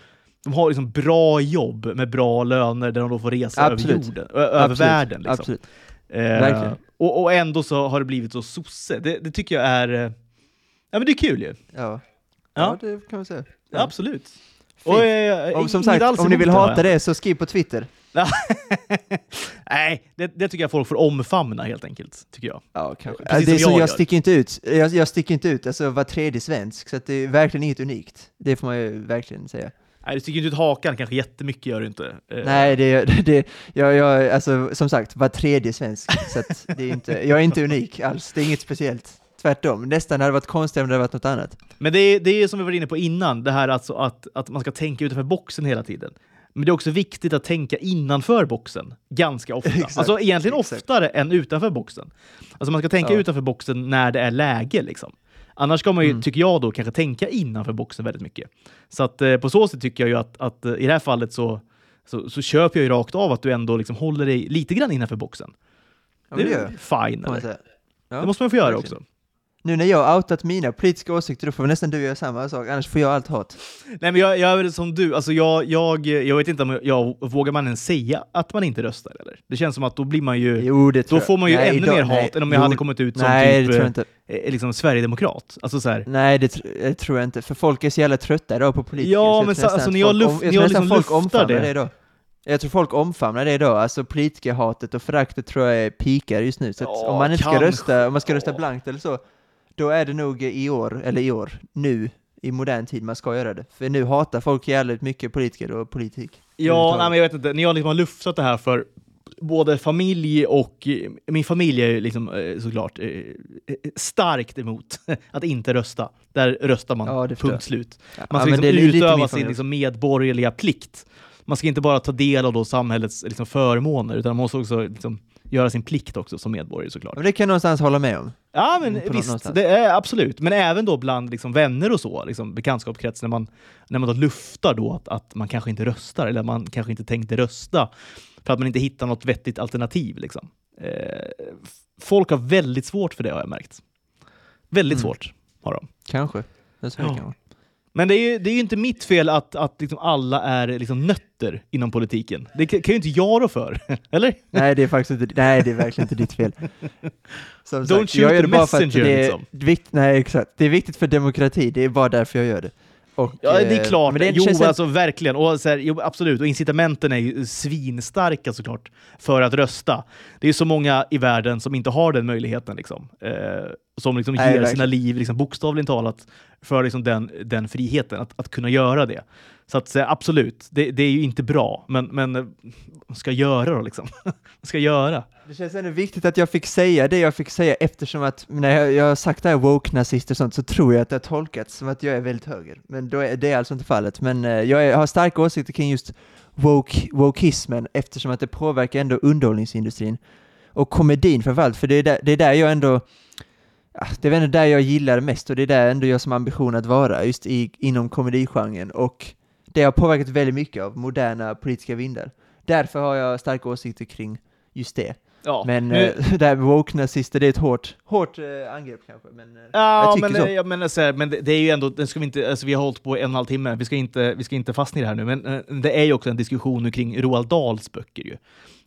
de har liksom bra jobb med bra löner där de då får resa Absolut. över jorden, över Absolut, världen. Liksom. Eh, och, och ändå så har det blivit så sosse. Det, det tycker jag är... eh, Ja men det är kul ju. Ja. Ja. Ja. det kan man säga. Ja. Absolut. Fint. Och, eh, Om, som sagt, om ni vill hata det så skriv på Twitter. Nej, det, det tycker jag folk får omfamna helt enkelt. Tycker jag. Ja, kanske. Precis det är som så jag jag, sticker inte ut. Jag, jag sticker inte ut, alltså var tredje svensk, så det är verkligen inget unikt. Det får man ju verkligen säga. Nej, du sticker inte ut hakan kanske jättemycket gör du inte. Eh, Nej, det, det, det jag, jag, alltså som sagt, var tredje svensk, så det är inte, jag är inte unik alls, det är inget speciellt. Tvärtom, nästan hade det varit konstigt om det hade varit något annat. Men det är, det är som vi var inne på innan, det här alltså att, att man ska tänka utanför boxen hela tiden. Men det är också viktigt att tänka innanför boxen ganska ofta. Exakt, alltså egentligen exakt. oftare än utanför boxen. Alltså man ska tänka Ja. utanför boxen när det är läge liksom. Annars ska man ju, Mm. tycker jag då, kanske tänka innanför boxen väldigt mycket. Så att eh, på så sätt tycker jag ju att, att eh, i det här fallet så, så, så köper jag ju rakt av att du ändå liksom håller dig lite grann innanför boxen. Ja, men det är fine. Ja, det måste man få göra också. Nu när jag har outat mina politiska åsikter, då får nästan du göra samma sak, annars får jag allt hat. Nej men jag, jag är väl som du, alltså jag, jag, jag vet inte om jag, vågar man ens säga att man inte röstar eller? Det känns som att då blir man ju, Jo, det då får man ju jag. ännu idag- mer nej, hat än om jag jo, hade kommit ut som Nej, typ jag eh, inte. eh, liksom sverigedemokrat. Alltså så här. Nej, det, tr- det tror jag inte, för folk är så jävla trötta idag på politiker. Ja, jag men så- alltså, när jag folk luft- om- jag jag liksom folk luftar omfamnar det. det idag. Jag tror folk omfamnar det idag, alltså politikerhatet och föraktet tror jag är pikar just nu. Så Ja, om man inte ska kanske. rösta, om man ska rösta blankt eller så, då är det nog i år, eller i år, nu, i modern tid man ska göra det. För nu hatar folk jävligt mycket politiker och politik. Ja, nej, men jag vet inte. När jag liksom har luftat det här för både familj och eh, min familj är ju liksom eh, såklart eh, starkt emot att inte rösta. Där röstar man, Ja, punkt slut. Ja, Man ska men liksom utöva sin liksom medborgerliga plikt. Man ska inte bara ta del av då samhällets liksom förmåner, utan man måste också liksom göra sin plikt också som medborgare såklart. Men det kan jag någonstans hålla med om. Ja, men Mm, på visst, någonstans. det är absolut. Men även då bland liksom vänner och så, liksom bekantskapskrets, när man, när man då luftar då att, att man kanske inte röstar, eller man kanske inte tänkte rösta, för att man inte hittar något vettigt alternativ. Liksom. Eh, folk har väldigt svårt för det har jag märkt. Väldigt Mm. svårt har de. Kanske. Det är så Ja. kan. Men det är ju, det är ju inte mitt fel att, att liksom alla är liksom nötter inom politiken. Det kan ju inte jag rå för, eller? Nej, det är faktiskt inte, nej, det är verkligen inte ditt fel. Som Don't sagt, shoot jag gör the det bara för att messenger, det är liksom. vikt, nej, exakt. Det är viktigt för demokrati, det är bara därför jag gör det. Och, Ja, det är eh, klart. men det jo, känns alltså verkligen. Och så här, jo, absolut. Och incitamenten är ju svinstarka såklart för att rösta. Det är så många i världen som inte har den möjligheten. Liksom. Eh, som liksom Nej, ger verkligen. sina liv, liksom, bokstavligen talat, för liksom, den, den friheten att, att kunna göra det. Så att absolut, det, det är ju inte bra. Men, men eh, vad ska jag göra då? Liksom? vad ska jag göra? Det känns ändå viktigt att jag fick säga det jag fick säga eftersom att när jag, jag har sagt det här woke-nazist och sånt så tror jag att det har tolkats som att jag är väldigt höger. Men då är, det är alltså inte fallet. Men eh, jag är, har starka åsikter kring just woke, wokeismen eftersom att det påverkar ändå underhållningsindustrin och komedin framförallt, för det är där, det är där jag ändå ah, det är ändå där jag gillar mest och det är där ändå jag som ambition att vara, just i, inom komedigenren och det har påverkat väldigt mycket av moderna politiska vindar. Därför har jag starka åsikter kring just det. Ja, Men nu- eh, det här med woke-nazister, det är ett hårt, hårt eh, angrepp kanske. Men, eh, Ja, jag men, så. jag menar så här, men det, det är ju ändå, det ska vi, inte, alltså vi har hållit på en och en halv timme, vi ska inte, vi ska inte fastna i det här nu, men det är ju också en diskussion nu kring Roald Dahls böcker ju.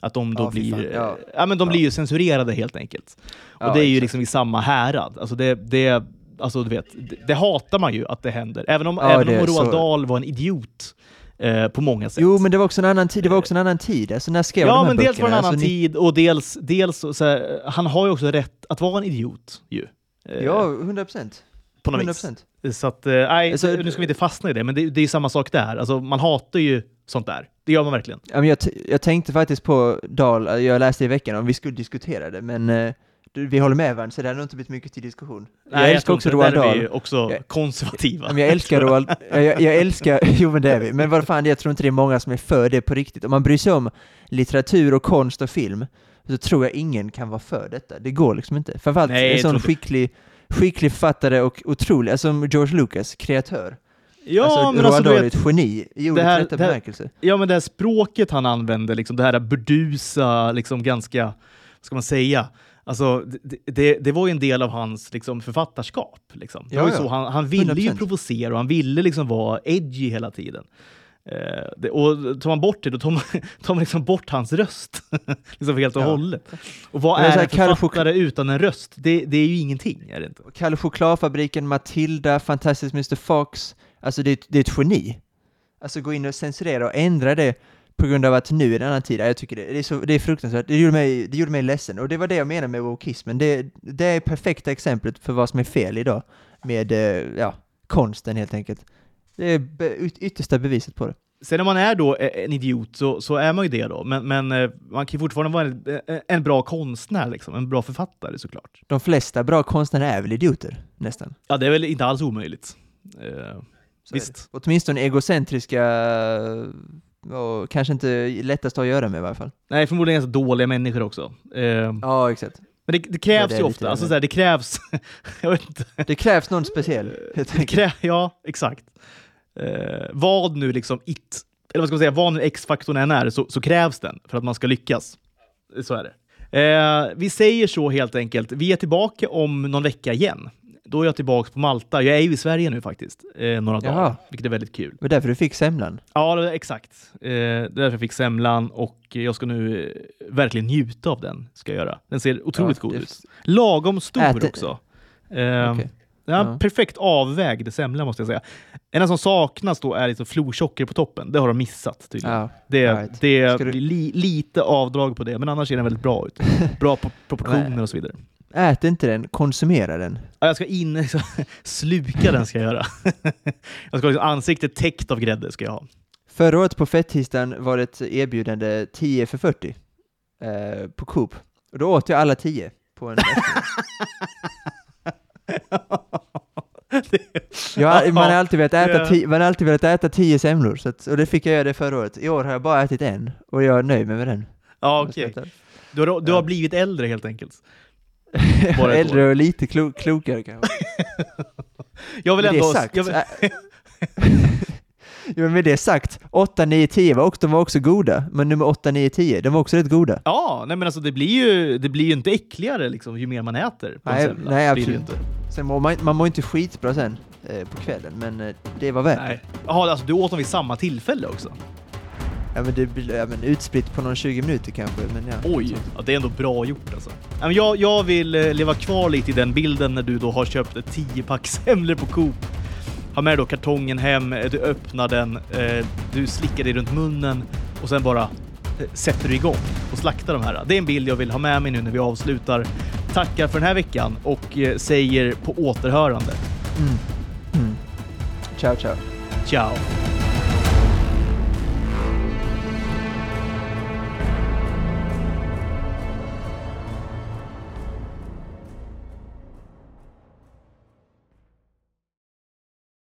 Att de då Ja, blir, ja. ja. men de blir ju censurerade helt enkelt. Och det är ju exakt. liksom i samma härad. Alltså det, det, alltså du vet, det, det hatar man ju att det händer. Även om, även om Roald så. Dahl var en idiot eh, på många sätt. Jo, men det var också en annan tid, det var också en annan tid. Alltså när skrev Ja, de här men dels var det en böckerna? annan Alltså, tid och dels, dels så, här, han har ju också rätt att vara en idiot ju. Eh, Ja, 100 procent. på något 100 vis. procent. Så att, eh, nej, Alltså, nu ska vi inte fastna i det, men det, det är ju samma sak där. Alltså, man hatar ju sånt där. Det gör man verkligen. Ja, men jag, jag tänkte faktiskt på Dahl, jag läste i veckan om vi skulle diskutera det, men eh, du, vi håller med varandra så det har inte blivit mycket till diskussion. jag älskar tror också Roald vi Dahl. ju också konservativa. Men jag älskar Roald, jag, jag, jag älskar, jo men det är vi, men vad fan, jag tror inte det är många som är för det på riktigt. Om man bryr sig om litteratur och konst och film, så tror jag ingen kan vara för detta. Det går liksom inte. Framförallt Nej, en jag sån skicklig, skicklig författare och otrolig, alltså George Lucas, kreatör. ja, alltså, men alltså, du Dahl är vet, ett geni i ordets här- det här- ja, men det här språket han använder, liksom, det här burdusa, liksom ganska, vad ska man säga? Alltså, det, det, det var ju en del av hans liksom, författarskap. Liksom. Det Ja, var ju så, han, han ville ju 100%. provocera och han ville liksom vara edgy hela tiden. Eh, det, och tar man bort det, då tar man, tar man liksom bort hans röst. liksom helt och Ja. hållet. Och vad är är en författare utan en röst? Det, det är ju ingenting, är det inte? Kalle Chokladfabriken, Matilda, Fantastic Mr Fox, alltså det, det är ett geni. Alltså gå in och censurera och ändra det på grund av att nu är det en annan tid. Ja, Jag tycker det, det, är, så, det är fruktansvärt. Det gjorde, mig, det gjorde mig ledsen. Och det var det jag menade med wokeismen. Det, det är perfekta exemplet för vad som är fel idag med eh, ja, konsten helt enkelt. Det är be, yttersta beviset på det. Sen när man är då en idiot så, så är man ju det då, men, men eh, man kan ju fortfarande vara en, en bra konstnär, liksom. en bra författare såklart. De flesta bra konstnärer är väl idioter, nästan. Ja, det är väl inte alls omöjligt. Eh, Så visst. Åtminstone egocentriska och kanske inte lättast att göra med i varje fall. Nej, förmodligen ganska dåliga människor också. Eh, Ja, exakt. Men det, det krävs det är ju ofta, det alltså så här, det krävs, jag vet inte. Det krävs någon speciell. helt Det krä, ja, exakt. Eh, vad nu liksom it, eller vad ska man säga, vad nu X-faktorn än är, så, så krävs den för att man ska lyckas. Så är det. Eh, vi säger så helt enkelt. Vi är tillbaka om någon vecka igen. Då är jag tillbaka på Malta. Jag är ju i Sverige nu faktiskt, eh, några dagar, Jaha. vilket är väldigt kul. Det var därför du fick semlan. Ja, exakt. Eh, det är därför jag fick semlan och jag ska nu eh, verkligen njuta av den. Ska jag göra. Den ser otroligt Ja, god ut. Lagom stor Ät också. Eh, Okej. Ja. Perfekt avvägd semla måste jag säga. En som saknas då är liksom florsocker på toppen. Det har de missat tydligen. Ja, det right. det du- blir li, lite avdrag på det, men annars ser den väldigt bra ut. Bra proportioner och så vidare. Ät inte den, konsumera den. Ja, jag ska in, liksom, sluka den ska jag göra. jag ska ha liksom ansiktet täckt av grädde ska jag ha. Förra året på fettisdagen var det ett erbjudande 10 för 40 eh, på Coop. Och då åt jag alla 10 på en jag, Man har alltid velat äta, ti, man har alltid velat äta 10 semlor, så att, och det fick jag göra det förra året. I år har jag bara ätit en, och jag är nöjd med den. ja, okej. Du, har, du har blivit äldre helt enkelt. Äldre och lite klo, klokare kanske. Jag vill ändå... det sagt, jag vill, med det sagt, 8, 9, 10 var också, de var också goda, men nummer 8, 9, 10, de var också rätt goda. ja, nej men alltså det blir ju, det blir ju inte äckligare liksom, ju mer man äter på Nej, nej, absolut. inte. Sen mår man, man mår inte skitbra sen eh, på kvällen, men eh, det var värt det. Nej. Jaha, alltså du åt dem vid samma tillfälle också? Ja men det blir ja, men utspritt på någon 20 minuter kanske, men ja. Oj, ja, det är ändå bra gjort alltså. Ja, men Jag, jag vill eh, leva kvar lite i den bilden när du då har köpt ett 10-pack semlor på Coop. ha med då kartongen hem, eh, du öppnar den, eh, du slickar dig runt munnen och sen bara eh, sätter du igång och slaktar de här. Det är en bild jag vill ha med mig nu när vi avslutar. Tackar för den här veckan och eh, säger på återhörande. Mm. Mm. Ciao, ciao. Ciao!